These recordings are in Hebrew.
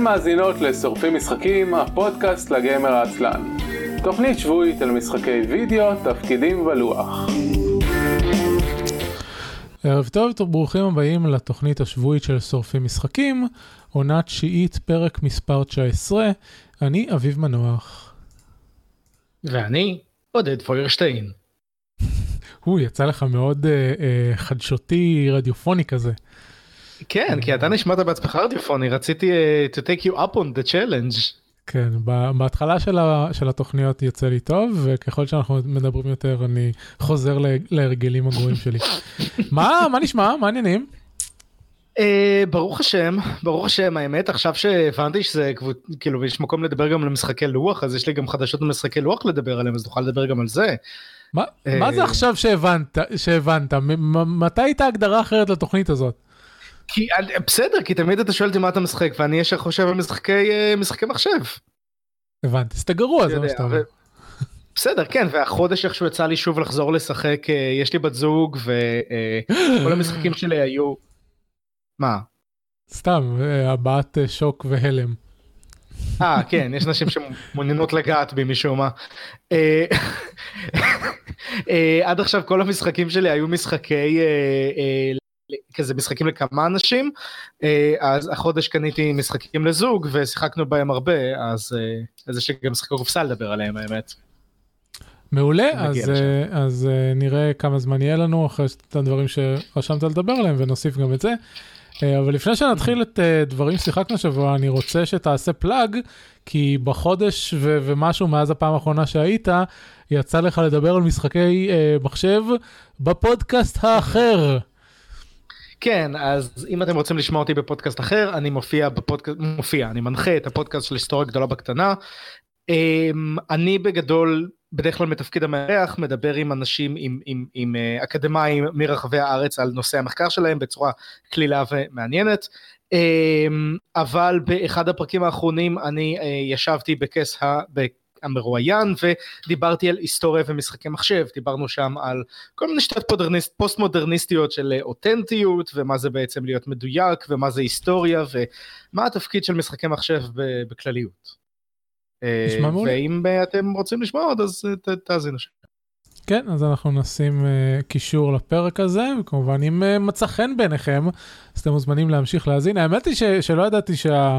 אתן מאזינות לשורפים משחקים, הפודקאסט לגיימר העצלן. תוכנית שבועית על משחקי וידאו, תפקידים ולוח. ערב טוב, ברוכים הבאים לתוכנית השבועית של שורפים משחקים, עונה תשיעית, פרק מספר 19. אני אביב מנוח. ואני עודד פוירשטיין. הוא יצא לך מאוד uh, uh, חדשותי רדיופוני כזה. כן, כי אתה נשמעת בעצמך רדיופוני, רציתי uh, to take you up on the challenge. כן, בהתחלה של, ה, של התוכניות יוצא לי טוב, וככל שאנחנו מדברים יותר אני חוזר להרגלים הגרועים שלי. מה, מה נשמע? מה העניינים? Uh, ברוך השם, ברוך השם, האמת עכשיו שהבנתי שזה כאילו יש מקום לדבר גם על משחקי לוח, אז יש לי גם חדשות למשחקי לוח לדבר עליהם, אז נוכל לדבר גם על זה. מה, uh, מה זה עכשיו שהבנת, שהבנת? מתי הייתה הגדרה אחרת לתוכנית הזאת? כי בסדר כי תמיד אתה שואל אותי מה אתה משחק ואני ישר חושב על משחקי אה, משחקי מחשב. הבנתי אז אתה גרוע זה מה שאתה אומר. בסדר כן והחודש איכשהו יצא לי שוב לחזור לשחק אה, יש לי בת זוג וכל המשחקים שלי היו. מה? סתם הבעת שוק והלם. אה כן יש נשים שמעוניינות לגעת בי משום מה. עד עכשיו כל המשחקים שלי היו משחקי כזה משחקים לכמה אנשים אה, אז החודש קניתי משחקים לזוג ושיחקנו בהם הרבה אז אה, יש לי גם משחקי קופסה לדבר עליהם האמת. מעולה אז, אה, אז נראה כמה זמן יהיה לנו אחרי את הדברים שרשמת לדבר עליהם ונוסיף גם את זה. אבל לפני שנתחיל את דברים ששיחקנו השבוע אני רוצה שתעשה פלאג כי בחודש ו- ומשהו מאז הפעם האחרונה שהיית יצא לך לדבר על משחקי מחשב בפודקאסט האחר. כן אז אם אתם רוצים לשמוע אותי בפודקאסט אחר אני מופיע בפודקאסט מופיע אני מנחה את הפודקאסט של היסטוריה גדולה בקטנה. אמ, אני בגדול בדרך כלל מתפקיד המארח מדבר עם אנשים עם, עם, עם אה, אקדמאים מרחבי הארץ על נושא המחקר שלהם בצורה קלילה ומעניינת. אמ, אבל באחד הפרקים האחרונים אני אה, ישבתי בכס המרואיין ודיברתי על היסטוריה ומשחקי מחשב דיברנו שם על כל מיני שיטות פוסט מודרניסטיות של אותנטיות ומה זה בעצם להיות מדויק ומה זה היסטוריה ומה התפקיד של משחקי מחשב בכלליות. נשמע מעולה. ואם אתם רוצים לשמוע עוד אז תאזינו שם. כן אז אנחנו נשים uh, קישור לפרק הזה וכמובן אם uh, מצא חן בעיניכם אז אתם מוזמנים להמשיך להאזין האמת היא ש- שלא ידעתי שה...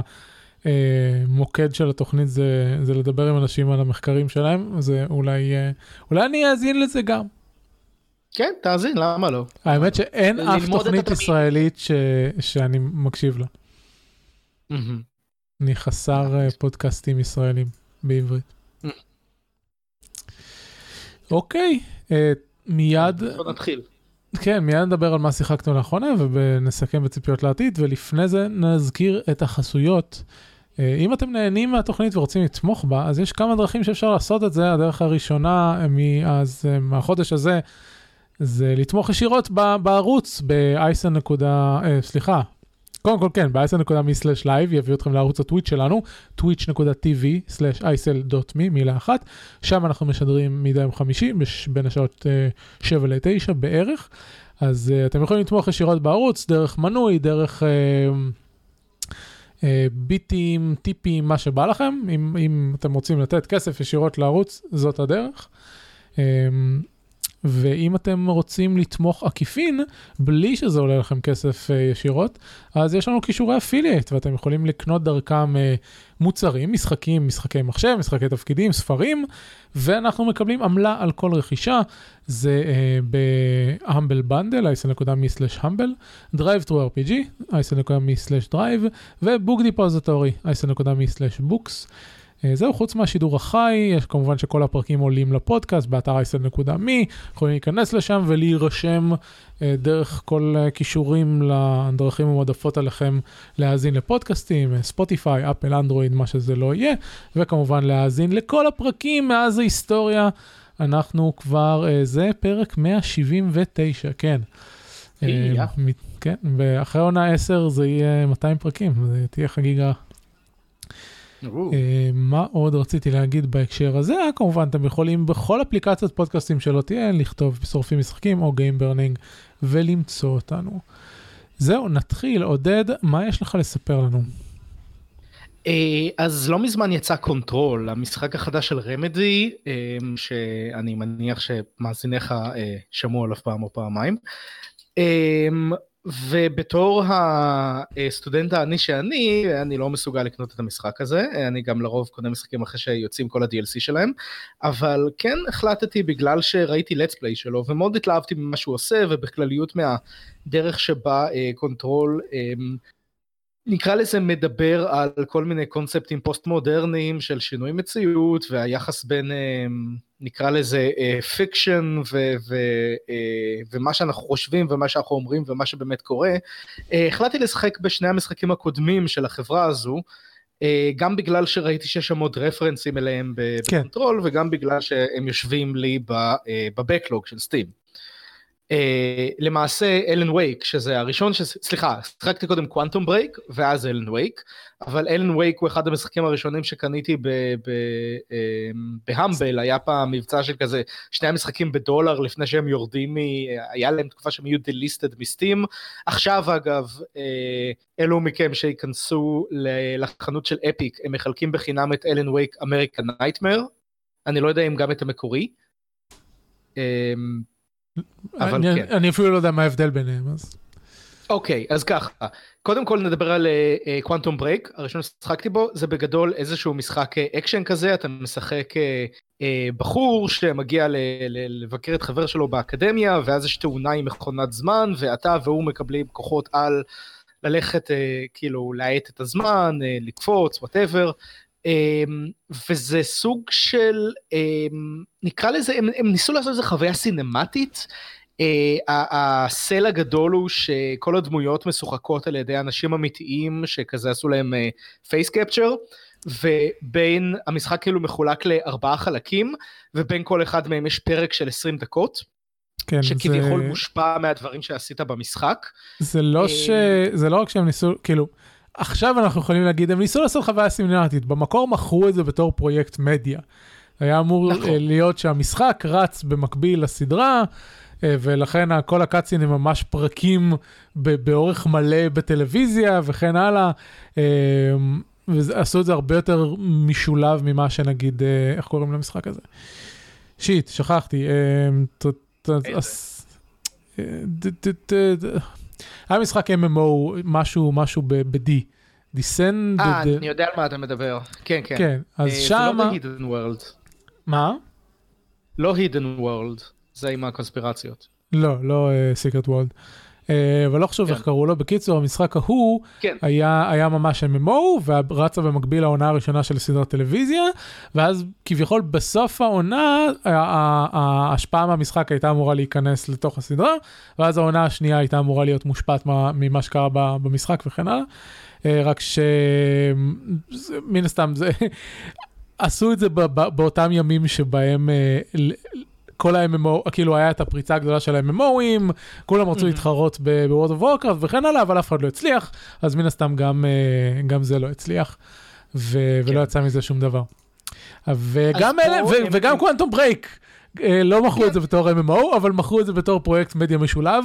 אה, מוקד של התוכנית זה, זה לדבר עם אנשים על המחקרים שלהם, אז אולי, אה, אולי אני אאזין לזה גם. כן, תאזין, למה לא? האמת שאין אף תוכנית ישראלית ש, שאני מקשיב לה. אני חסר אה, פודקאסטים ישראלים בעברית. אוקיי, מיד... בוא נתחיל. כן, מיד נדבר על מה שיחקנו לאחרונה ונסכם בציפיות לעתיד, ולפני זה נזכיר את החסויות אם אתם נהנים מהתוכנית ורוצים לתמוך בה, אז יש כמה דרכים שאפשר לעשות את זה. הדרך הראשונה אה, מאז, אה, מהחודש הזה, זה לתמוך ישירות בערוץ, ב-icen. סליחה, קודם כל כן, ב-icen.me/live יביא אתכם לערוץ הטוויט שלנו, twitch.tv/isl.me, מילה אחת. שם אנחנו משדרים מדי יום חמישי, בין השעות 7 ל-9 בערך. אז אתם יכולים לתמוך ישירות בערוץ, דרך מנוי, דרך... אה, ביטים, טיפים, מה שבא לכם. אם, אם אתם רוצים לתת כסף ישירות לערוץ, זאת הדרך. אה, ואם אתם רוצים לתמוך עקיפין, בלי שזה עולה לכם כסף אה, ישירות, אז יש לנו כישורי אפילייט, ואתם יכולים לקנות דרכם מוצרים, משחקים, משחקי מחשב, משחקי תפקידים, ספרים, ואנחנו מקבלים עמלה על כל רכישה, זה ב-Humble Bundle, isl.me/humble, Drive through RPG, isl.me/drive, ו-Book Depository, isl.me/books. Uh, זהו, חוץ מהשידור החי, יש כמובן שכל הפרקים עולים לפודקאסט באתר isl.me, יכולים להיכנס לשם ולהירשם uh, דרך כל uh, כישורים לדרכים המועדפות עליכם להאזין לפודקאסטים, ספוטיפיי, אפל, אנדרואיד, מה שזה לא יהיה, וכמובן להאזין לכל הפרקים מאז ההיסטוריה. אנחנו כבר, זה פרק 179, כן. כן, ואחרי עונה 10 זה יהיה 200 פרקים, זה תהיה חגיגה. מה עוד רציתי להגיד בהקשר הזה? כמובן אתם יכולים בכל אפליקציות פודקאסטים שלא תהיה לכתוב שורפים משחקים או Burning ולמצוא אותנו. זהו, נתחיל. עודד, מה יש לך לספר לנו? אז לא מזמן יצא Control, המשחק החדש של Remedy, שאני מניח שמאזינינו שמעו עליו פעם או פעמיים. ובתור הסטודנט העני שאני, אני לא מסוגל לקנות את המשחק הזה, אני גם לרוב קונה משחקים אחרי שיוצאים כל ה-DLC שלהם, אבל כן החלטתי בגלל שראיתי Let's Play שלו ומאוד התלהבתי ממה שהוא עושה ובכלליות מהדרך שבה Control נקרא לזה מדבר על כל מיני קונספטים פוסט מודרניים של שינוי מציאות והיחס בין נקרא לזה fiction ומה שאנחנו חושבים ומה שאנחנו אומרים ומה שבאמת קורה. החלטתי לשחק בשני המשחקים הקודמים של החברה הזו. גם בגלל שראיתי שיש שם עוד רפרנסים אליהם ב Control כן. וגם בגלל שהם יושבים לי ב backlog של Steam. אה, למעשה Alan Wake שזה הראשון ש... סליחה, שחקתי קודם Quantum Break ואז Alan Wake, אבל Alan Wake הוא אחד המשחקים הראשונים שקניתי אה, ב-Humble, היה פעם מבצע של כזה שני המשחקים בדולר לפני שהם יורדים מ... היה להם תקופה שהם יהיו delisted מ-Steam. עכשיו אגב, uh, אלו מכם שייכנסו לחנות של אפיק, הם מחלקים בחינם את Alan Wake American Nightmare, אני לא יודע אם גם את המקורי. אבל אני, כן. אני אפילו לא יודע מה ההבדל ביניהם אז. אוקיי, אז ככה קודם כל נדבר על Quantum uh, Break הראשון ששחקתי בו זה בגדול איזשהו משחק אקשן כזה אתה משחק uh, uh, בחור שמגיע ל- ל- לבקר את חבר שלו באקדמיה ואז יש תאונה עם מכונת זמן ואתה והוא מקבלים כוחות על ללכת uh, כאילו להאט את הזמן uh, לקפוץ וואטאבר וזה סוג של um, נקרא לזה הם, הם ניסו לעשות איזה חוויה סינמטית. Uh, הסל הגדול הוא שכל הדמויות משוחקות על ידי אנשים אמיתיים שכזה עשו להם פייס uh, קפצ'ר ובין המשחק כאילו מחולק לארבעה חלקים ובין כל אחד מהם יש פרק של 20 דקות. כן, שכביכול זה... מושפע מהדברים שעשית במשחק. זה לא ש... זה לא רק שהם ניסו כאילו. עכשיו אנחנו יכולים להגיד, הם ניסו לעשות חוויה סימילרטית, במקור מכרו את זה בתור פרויקט מדיה. היה אמור נכון. להיות שהמשחק רץ במקביל לסדרה, אה, ולכן כל הקאצין הם ממש פרקים באורך מלא בטלוויזיה וכן הלאה. אה, ועשו את זה הרבה יותר משולב ממה שנגיד, אה, איך קוראים למשחק הזה? שיט, שכחתי. היה משחק MMO, משהו, משהו ב-D. דיסנד... אה, אני יודע על מה אתה מדבר. כן, כן. כן, אז שם... זה לא הידן וורלד. מה? לא הידן וורלד, זה עם הקונספירציות. לא, לא סיקרט uh, וורלד. אה, אבל לא חשוב כן. איך קראו לו. בקיצור, המשחק ההוא כן. היה, היה ממש MMO, ורצה במקביל העונה הראשונה של סדרת טלוויזיה, ואז כביכול בסוף העונה, ההשפעה מהמשחק הייתה אמורה להיכנס לתוך הסדרה, ואז העונה השנייה הייתה אמורה להיות מושפעת ממה שקרה במשחק וכן הלאה. אה, רק שמן הסתם זה עשו את זה באותם ימים שבהם אה, כל ה-MMO, כאילו היה את הפריצה הגדולה של ה-MMOים, כולם רצו להתחרות ב-World of Warcraft וכן הלאה, אבל אף אחד לא הצליח, אז מן הסתם גם, אה, גם זה לא הצליח, ו- כן. ולא יצא מזה שום דבר. וגם אלה, ו- וגם Quantum Break. לא מכרו את זה בתור MMO, אבל מכרו את זה בתור פרויקט מדיה משולב,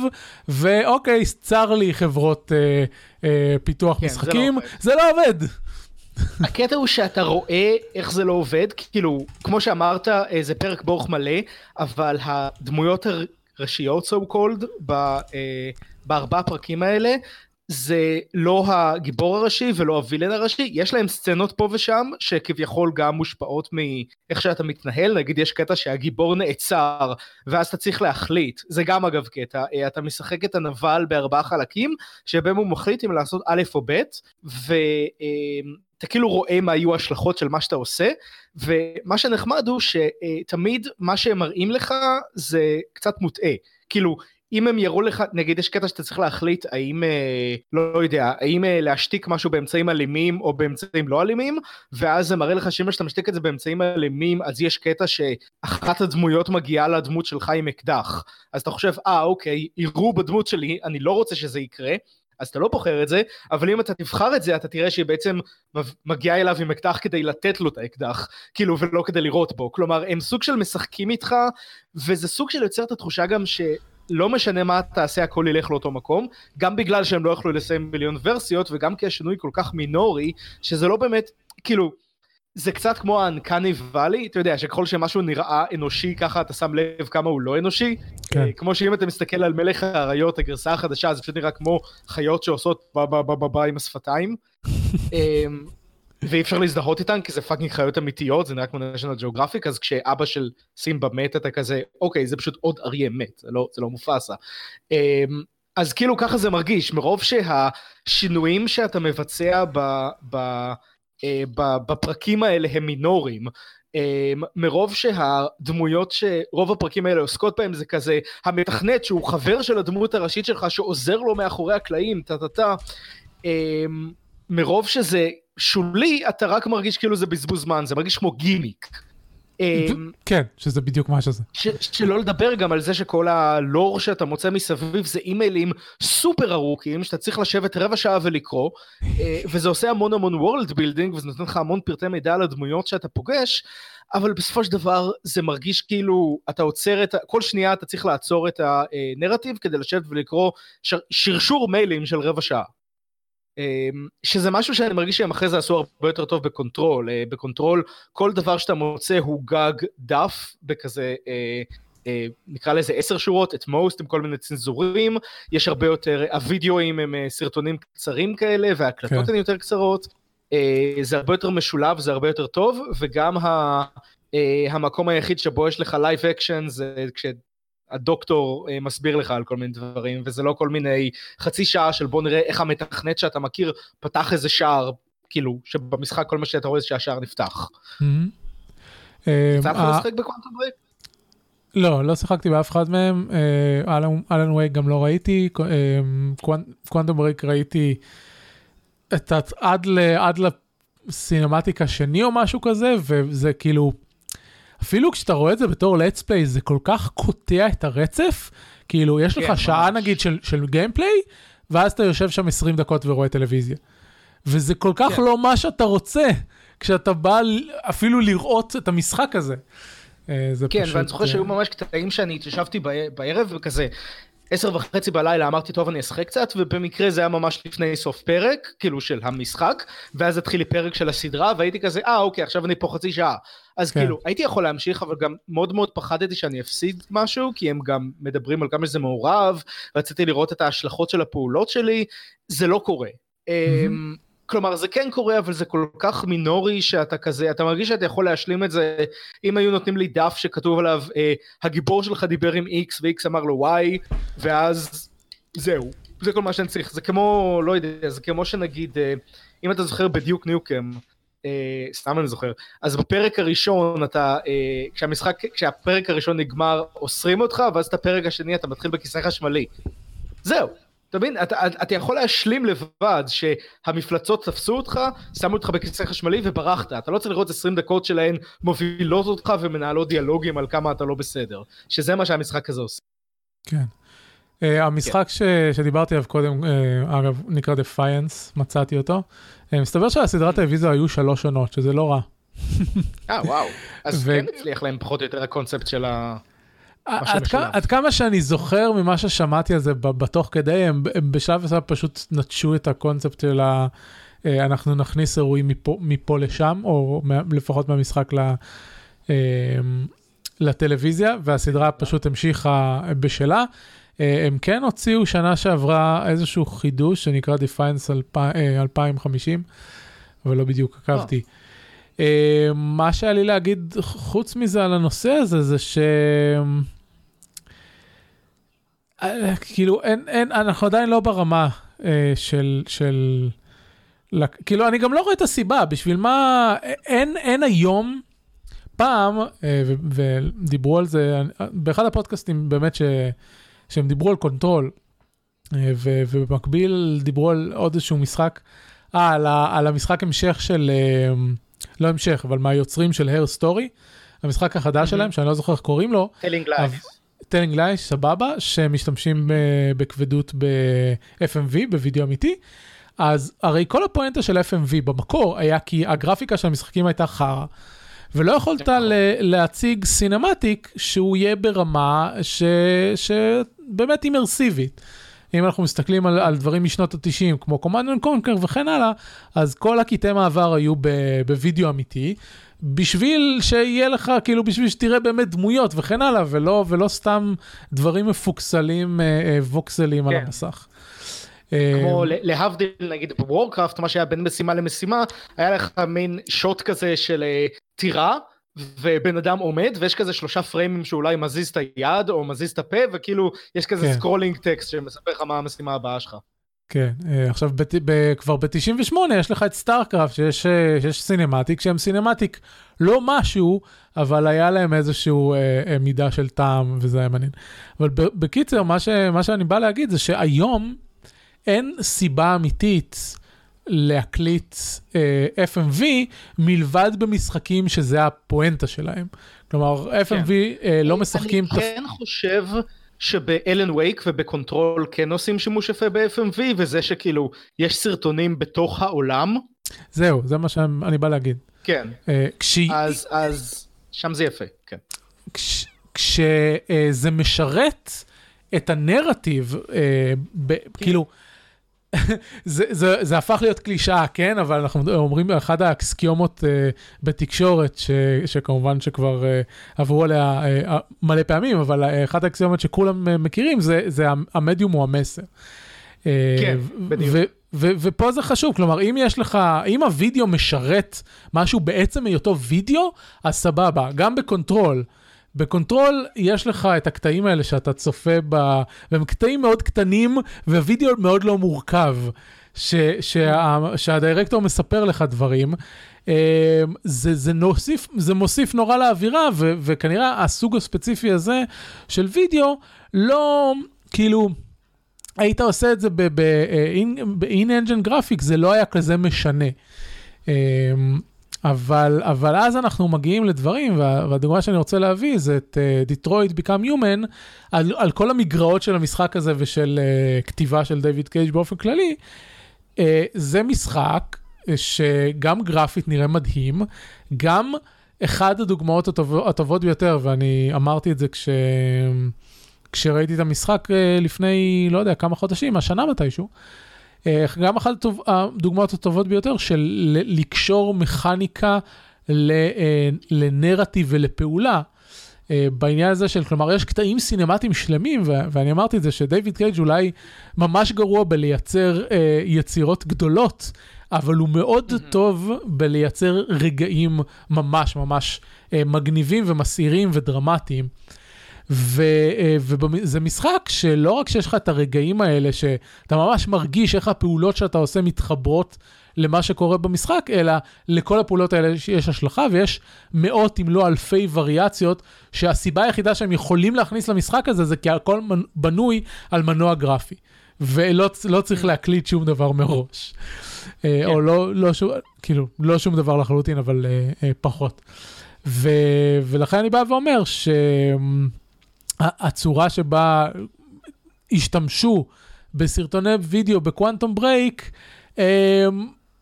ואוקיי, צר לי חברות אה, אה, פיתוח כן, משחקים, זה לא עובד. זה לא עובד. הקטע הוא שאתה רואה איך זה לא עובד, כאילו, כמו שאמרת, אה, זה פרק באורך מלא, אבל הדמויות הראשיות, so called, אה, בארבעה פרקים האלה, זה לא הגיבור הראשי ולא הווילן הראשי, יש להם סצנות פה ושם שכביכול גם מושפעות מאיך שאתה מתנהל, נגיד יש קטע שהגיבור נעצר ואז אתה צריך להחליט, זה גם אגב קטע, אה, אתה משחק את הנבל בארבעה חלקים שבהם הוא מחליט אם לעשות א' או ב', ו... אתה כאילו רואה מה היו ההשלכות של מה שאתה עושה, ומה שנחמד הוא שתמיד מה שהם מראים לך זה קצת מוטעה. כאילו, אם הם יראו לך, נגיד יש קטע שאתה צריך להחליט האם, אה, לא יודע, האם אה, להשתיק משהו באמצעים אלימים או באמצעים לא אלימים, ואז זה מראה לך שאם אתה משתיק את זה באמצעים אלימים, אז יש קטע שאחת הדמויות מגיעה לדמות שלך עם אקדח. אז אתה חושב, אה, אוקיי, יראו בדמות שלי, אני לא רוצה שזה יקרה, אז אתה לא בוחר את זה, אבל אם אתה תבחר את זה, אתה תראה שהיא בעצם מגיעה אליו עם אקדח כדי לתת לו את האקדח, כאילו, ולא כדי לירות בו. כלומר, הם סוג של משחקים איתך, וזה סוג של יוצר את התחושה גם ש... לא משנה מה תעשה הכל ילך לאותו מקום, גם בגלל שהם לא יכלו לסיים מיליון ורסיות וגם כי השינוי כל כך מינורי, שזה לא באמת, כאילו, זה קצת כמו ה-uncanny valley, אתה יודע שככל שמשהו נראה אנושי ככה אתה שם לב כמה הוא לא אנושי, כן. אה, כמו שאם אתה מסתכל על מלך האריות הגרסה החדשה זה פשוט נראה כמו חיות שעושות בה בה בה בה בה עם השפתיים. אמ, ואי אפשר להזדהות איתן כי זה פאקינג חיות אמיתיות זה נראה כמו national geographic אז כשאבא של סימבה מת אתה כזה אוקיי זה פשוט עוד אריה מת זה לא, זה לא מופסה. אמ, אז כאילו ככה זה מרגיש מרוב שהשינויים שאתה מבצע ב, ב, בפרקים האלה הם מינוריים. אה, מרוב שהדמויות שרוב הפרקים האלה עוסקות בהם זה כזה המתכנת שהוא חבר של הדמות הראשית שלך שעוזר לו מאחורי הקלעים טה טה טה אה, מרוב שזה שולי אתה רק מרגיש כאילו זה בזבוז זמן זה מרגיש כמו גימיק. כן, שזה בדיוק מה שזה. שלא לדבר גם על זה שכל הלור שאתה מוצא מסביב זה אימיילים סופר ארוכים שאתה צריך לשבת רבע שעה ולקרוא אה, וזה עושה המון המון world building וזה נותן לך המון פרטי מידע על הדמויות שאתה פוגש אבל בסופו של דבר זה מרגיש כאילו אתה עוצר את כל שנייה אתה צריך לעצור את הנרטיב כדי לשבת ולקרוא שר, שרשור מיילים של רבע שעה. אמ, שזה משהו שאני מרגיש שהם אחרי זה עשו הרבה יותר טוב ב-Control, אה, ב-Control כל דבר שאתה מוצא הוא גג דף כזה אה, אה, נקרא לזה עשר שורות את מוסט עם כל מיני צנזורים, יש הרבה יותר, הווידאוים הם סרטונים קצרים כאלה וההקלטות כן. הן יותר קצרות, זה הרבה יותר משולב, זה הרבה יותר טוב וגם ה... המקום היחיד שבו יש לך live action זה כש... הדוקטור אה, מסביר לך על כל מיני דברים, וזה לא כל מיני חצי שעה של בוא נראה איך המתכנת שאתה מכיר פתח איזה שער, כאילו, שבמשחק כל מה שאתה רואה זה שהשער נפתח. יצא לך אה, לשחק ב-Quantum Break? לא, לא שיחקתי באף אחד מהם, Alan Wake גם לא ראיתי, Quantum Break ראיתי עד לסינמטיק השני או משהו כזה, וזה כאילו... אפילו כשאתה רואה את זה בתור let's play זה כל כך קוטע את הרצף, כאילו יש לך כן, שעה נגיד של, של גיימפליי, ואז אתה יושב שם 20 דקות ורואה טלוויזיה. וזה כל כך כן. לא מה שאתה רוצה, כשאתה בא אפילו לראות את המשחק הזה. אה, זה כן, פשוט... ואני זוכר שהיו ממש קטעים שאני התיישבתי בערב וכזה, עשר וחצי בלילה אמרתי טוב אני אשחק קצת ובמקרה זה היה ממש לפני סוף פרק כאילו של המשחק ואז התחיל לי פרק של הסדרה והייתי כזה אה אוקיי עכשיו אני פה חצי שעה אז כן. כאילו הייתי יכול להמשיך אבל גם מאוד מאוד פחדתי שאני אפסיד משהו כי הם גם מדברים על כמה שזה מעורב רציתי לראות את ההשלכות של הפעולות שלי זה לא קורה. Mm-hmm. כלומר זה כן קורה אבל זה כל כך מינורי שאתה כזה אתה מרגיש שאתה יכול להשלים את זה אם היו נותנים לי דף שכתוב עליו אה, הגיבור שלך דיבר עם x ו-x אמר לו y ואז זהו. זה כל מה שאני צריך. זה כמו לא יודע זה כמו שנגיד אה, אם אתה זוכר בדיוק ניוקם אה, סתם אני זוכר אז בפרק הראשון אתה אה, כשהמשחק כשהפרק הראשון נגמר אוסרים אותך ואז את הפרק השני אתה מתחיל בכיסא חשמלי. זהו אתה מבין? אתה, אתה יכול להשלים לבד שהמפלצות תפסו אותך, שמו אותך בכיסא חשמלי וברחת. אתה לא צריך לראות 20 דקות שלהן מובילות אותך ומנהלות דיאלוגים על כמה אתה לא בסדר. שזה מה שהמשחק הזה עושה. כן. Uh, המשחק כן. ש, שדיברתי עליו קודם, uh, אגב, נקרא Defiance, מצאתי אותו. Uh, מסתבר שהסדרת טלוויזיה היו שלוש עונות, שזה לא רע. אה, וואו. אז ו... כן הצליח להם פחות או יותר הקונספט של ה... עד, כמה, שאני זוכר ממה ששמעתי על זה בתוך כדי, הם, בשלב מסוים פשוט נטשו את הקונספט של ה... אה, אנחנו נכניס אירועים מפה, מפה לשם, או לפחות מהמשחק ל, אה, לטלוויזיה, והסדרה פשוט המשיכה בשלה. אה, הם כן הוציאו שנה שעברה איזשהו חידוש שנקרא Defiance 2050, אבל לא בדיוק עקבתי. מה שהיה לי להגיד חוץ מזה על הנושא הזה, זה ש... כאילו אין אין אנחנו עדיין לא ברמה אה, של של כאילו אני גם לא רואה את הסיבה בשביל מה אין אין היום פעם אה, ו, ודיברו על זה באחד הפודקאסטים באמת ש, שהם דיברו על Control אה, ו, ובמקביל דיברו על עוד איזשהו משחק אה, על, על המשחק המשך של אה, לא המשך אבל מהיוצרים של Her Story המשחק החדש mm-hmm. שלהם שאני לא זוכר איך קוראים לו. Telling Lies. Telling Lies, סבבה, שמשתמשים בכבדות ב-FMV, בווידאו אמיתי. אז הרי כל הפואנטה של FMV במקור היה כי הגרפיקה של המשחקים הייתה חרא. ולא יכולת נכון. להציג cinematic שהוא יהיה ברמה ש... ש... באמת אימרסיבית. אם אנחנו מסתכלים על, על דברים משנות ה-90 כמו Command and Conquer וכן הלאה, אז כל הקטעי מעבר היו בווידאו אמיתי, בשביל שיהיה לך, כאילו בשביל שתראה באמת דמויות וכן הלאה, ולא, ולא סתם דברים מפוקסלים, אה, אה, ווקסלים כן. על המסך. כמו אה, להבדיל נגיד ב-Warcraft מה שהיה בין משימה למשימה היה לך מין shot כזה של טירה ובן אדם עומד ויש כזה שלושה פריימים שאולי מזיז את היד או מזיז את הפה וכאילו יש כזה כן. scrolling text שמספר לך מה המשימה הבאה שלך. כן, אה, עכשיו בת, ב, כבר ב-98 יש לך את StarCraft שיש, שיש cinematic שהם cinematic לא משהו, אבל היה להם איזשהו אה, אה, מידה של טעם וזה היה מעניין. אבל בקיצר, מה, ש, מה שאני בא להגיד זה שהיום אין סיבה אמיתית להקליט אה, FMV מלבד במשחקים שזה הפואנטה שלהם. כלומר, FMV כן. אה, לא משחקים... אני כן תפ... חושב שב-Alan Wake וב-Control כן עושים שימוש יפה ב-FMV, וזה שכאילו יש סרטונים בתוך העולם. זהו, זה מה שאני בא להגיד. כן. אה, כש... אז, אז שם זה יפה, כן. כש... כשזה אה, משרת את הנרטיב, אה, ב... כן. כאילו... זה, זה, זה הפך להיות קלישאה, כן? אבל אנחנו אומרים, אחת האקסיומות uh, בתקשורת, ש, שכמובן שכבר uh, עברו עליה uh, מלא פעמים, אבל uh, אחת האקסיומות שכולם uh, מכירים, זה, זה המדיום הוא המסר. כן, בדיוק. ופה זה חשוב, כלומר, אם יש לך, אם הוידאו משרת משהו בעצם היותו וידאו, אז סבבה. גם ב-Control, ב-Control יש לך את הקטעים האלה שאתה צופה ב... והם קטעים מאוד קטנים והווידאו מאוד לא מורכב, ש... שה... שה-director מספר לך דברים. אמ, זה, זה, נוסיף, זה מוסיף נורא לאווירה, ו... וכנראה הסוג הספציפי הזה של וידאו לא, כאילו, היית עושה את זה ב-in-engine graphics, זה לא היה כזה משנה. אבל, אבל אז אנחנו מגיעים לדברים, וה, והדוגמה שאני רוצה להביא זה את דיטרויד ביקאם יומן, על, על כל המגרעות של המשחק הזה ושל uh, כתיבה של דיוויד קייג' באופן כללי. Uh, זה משחק שגם גרפית נראה מדהים, גם אחד הדוגמאות הטוב, הטובות ביותר, ואני אמרתי את זה כש... כשראיתי את המשחק uh, לפני, לא יודע, כמה חודשים, השנה מתישהו. אה, גם אחת הדוגמאות הטובות ביותר של לקשור מכניקה אה, לנרטיב ולפעולה. אה, בעניין הזה של, כלומר, יש קטעים סינמטיים שלמים, ואני אמרתי את זה, שדייוויד קייג' אולי ממש גרוע בלייצר יצירות גדולות, אבל הוא מאוד mm-hmm. טוב בלייצר רגעים ממש ממש מגניבים ומסעירים ודרמטיים. וזה משחק שלא רק שיש לך את הרגעים האלה, שאתה ממש מרגיש איך הפעולות שאתה עושה מתחברות למה שקורה במשחק, אלא לכל הפעולות האלה יש השלכה, ויש מאות אם לא אלפי וריאציות, שהסיבה היחידה שהם יכולים להכניס למשחק הזה זה כי הכל בנוי על מנוע גרפי. ולא לא צריך להקליט שום דבר מראש. אה, כן. או לא, לא שום, כאילו, לא שום דבר לחלוטין, אבל uh, uh, פחות. ו, ולכן אני בא ואומר ש... הצורה שבה השתמשו בסרטוני וידאו ב-Quantum Break, אמ,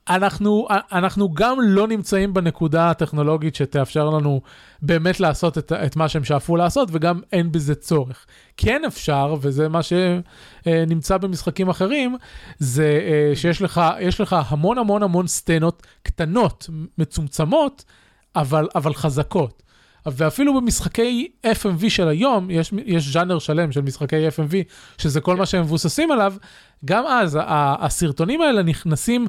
אנחנו, אנחנו גם לא נמצאים בנקודה הטכנולוגית שתאפשר לנו באמת לעשות את, את מה שהם שאפו לעשות, וגם אין בזה צורך. כן אפשר, וזה מה שנמצא במשחקים אחרים, זה אה, שיש לך, לך המון המון המון סצנות קטנות, מצומצמות, אבל, אבל חזקות. ואפילו במשחקי FMV של היום, יש, יש ז'אנר שלם של משחקי FMV, שזה כל מה שהם מבוססים עליו, גם אז הסרטונים האלה נכנסים,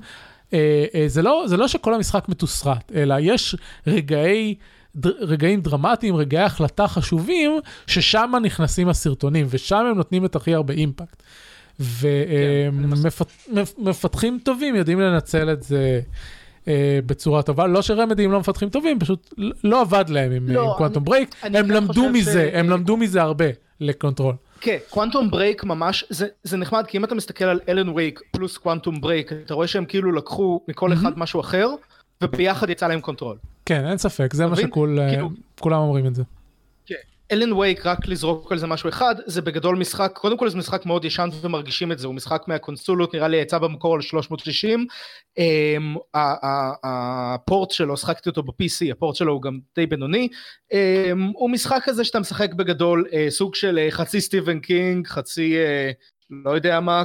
אה, אה, זה, לא, זה לא שכל המשחק מתוסרט, אלא יש רגעי... רגעים דרמטיים, רגעי החלטה חשובים, ששם נכנסים הסרטונים, ושם הם נותנים את הכי הרבה אימפקט. ומפתחים כן, טובים יודעים לנצל את זה אה, בצורה טובה. לא שרמדי הם לא מפתחים טובים, פשוט לא עבד להם עם, לא, עם Quantum Break. הם למדו מזה, ש... הם למדו מזה הרבה ל-Control. כן, Quantum Break ממש, זה, זה נחמד, כי אם אתה מסתכל על Alan Wake פלוס Quantum Break, אתה רואה שהם כאילו לקחו מכל אחד mm-hmm. משהו אחר, וביחד יצא להם Control. כן, אין ספק, זה מה שכולם כאילו... אומרים את זה. Alan Wake רק לזרוק על זה משהו אחד זה בגדול משחק קודם כל זה משחק מאוד ישן ומרגישים את זה הוא משחק מהקונסולות נראה לי יצא במקור על 360 um, הפורט שלו שחקתי אותו ב-PC הפורט שלו הוא גם די בינוני. um, הוא משחק כזה שאתה משחק בגדול uh, סוג של uh, חצי סטיבן קינג חצי uh, לא יודע מה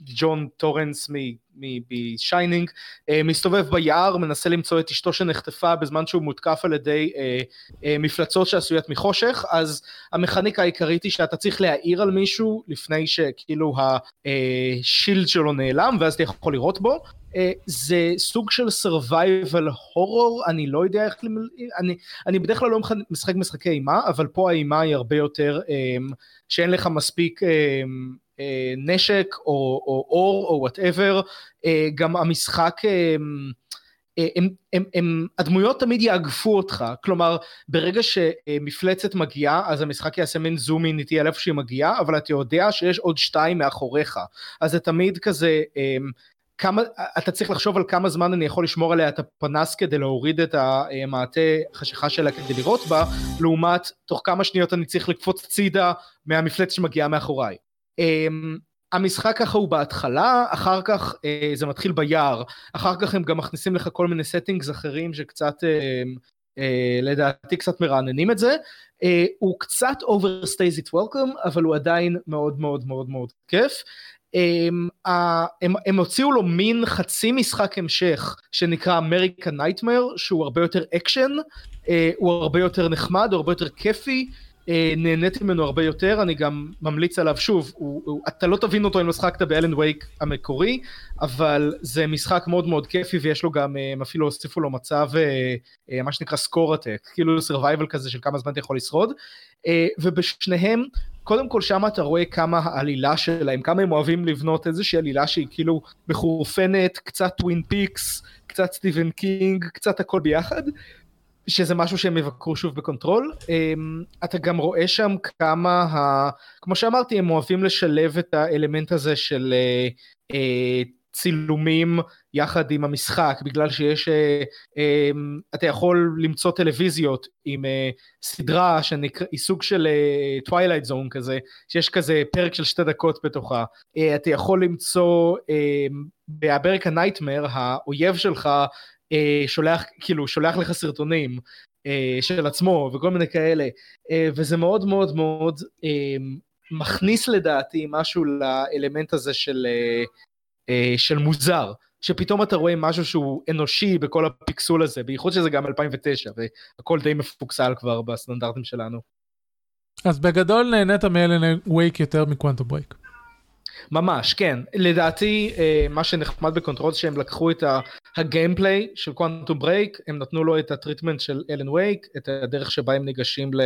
ג'ון טורנס מ-Shining, אה, מסתובב ביער, מנסה למצוא את אשתו שנחטפה בזמן שהוא מותקף על ידי אה, אה, מפלצות שעשויות מחושך, אז המכניקה העיקרית היא שאתה צריך להאיר על מישהו לפני שכאילו ה-shield שלו נעלם, ואז אתה יכול לירות בו. זה סוג של survival horror, אני לא יודע איך, אני, אני בדרך כלל לא משחק משחקי אימה, אבל פה האימה היא הרבה יותר שאין לך מספיק אה, נשק או אור או whatever, אה, גם המשחק אה, הם, הם, הם, הדמויות תמיד יאגפו אותך, כלומר ברגע שמפלצת מגיעה אז המשחק יעשה מין zoom in איטי על איפה שהיא מגיעה, אבל אתה יודע שיש עוד שתיים מאחוריך, אז זה תמיד כזה, כמה, אתה צריך לחשוב על כמה זמן אני יכול לשמור עליה את הפנס כדי להוריד את המעטה חשיכה שלה כדי לירות בה, לעומת תוך כמה שניות אני צריך לקפוץ צידה מהמפלצת שמגיעה מאחוריי. Um, המשחק ככה הוא בהתחלה, אחר כך uh, זה מתחיל ביער, אחר כך הם גם מכניסים לך כל מיני settings אחרים שקצת uh, uh, לדעתי קצת מרעננים את זה. הוא קצת overstays it welcome, אבל הוא עדיין מאוד מאוד מאוד מאוד כיף. הם, הם, הם הוציאו לו מין חצי משחק המשך שנקרא American Nightmare שהוא הרבה יותר אקשן, הוא הרבה יותר נחמד, הוא הרבה יותר כיפי, אה, נהניתי ממנו הרבה יותר, אני גם ממליץ עליו שוב, הוא, הוא, אתה לא תבין אותו אם לא שחקת ב-Alan Wake המקורי, אבל זה משחק מאוד מאוד כיפי ויש לו גם, אה, הם אפילו הוסיפו לו מצב, אה, מה שנקרא score attack, כאילו survival כזה של כמה זמן אתה יכול לשרוד, ובשניהם, קודם כל שם אתה רואה כמה העלילה שלהם, כמה הם אוהבים לבנות איזושהי עלילה שהיא כאילו מחורפנת, קצת Twin Peaks, קצת סטיבן קינג, קצת הכל ביחד. שזה משהו שהם יבקרו שוב ב-Control. אמ, אתה גם רואה שם כמה, ה... כמו שאמרתי, הם אוהבים לשלב את האלמנט הזה של אה, אה, צילומים יחד עם המשחק, בגלל שיש, אה, אמ, אתה יכול למצוא טלוויזיות עם סדרה שנקרא, היא סוג של Twilight Zone כזה, שיש כזה פרק של שתי דקות בתוכה. אתה יכול למצוא, ב-American Nightmare, האויב שלך שולח, כאילו, שולח לך סרטונים אה, של עצמו וכל מיני כאלה, אה, וזה מאוד מאוד מאוד אה, מכניס לדעתי משהו לאלמנט הזה של, אה, אה, של מוזר. שפתאום אתה רואה משהו שהוא אנושי בכל הפיקסול הזה, בייחוד שזה גם 2009 והכל די מפוקסל כבר בסטנדרטים שלנו. אז בגדול נהנית מ-Alan Wake יותר מ-Quantum Break. ממש, כן. לדעתי, אה, מה שנחמד ב-Control שהם לקחו את ה gameplay של Quantum Break, הם נתנו לו את ה treatment של Alan Wake, את הדרך שבה הם ניגשים ל...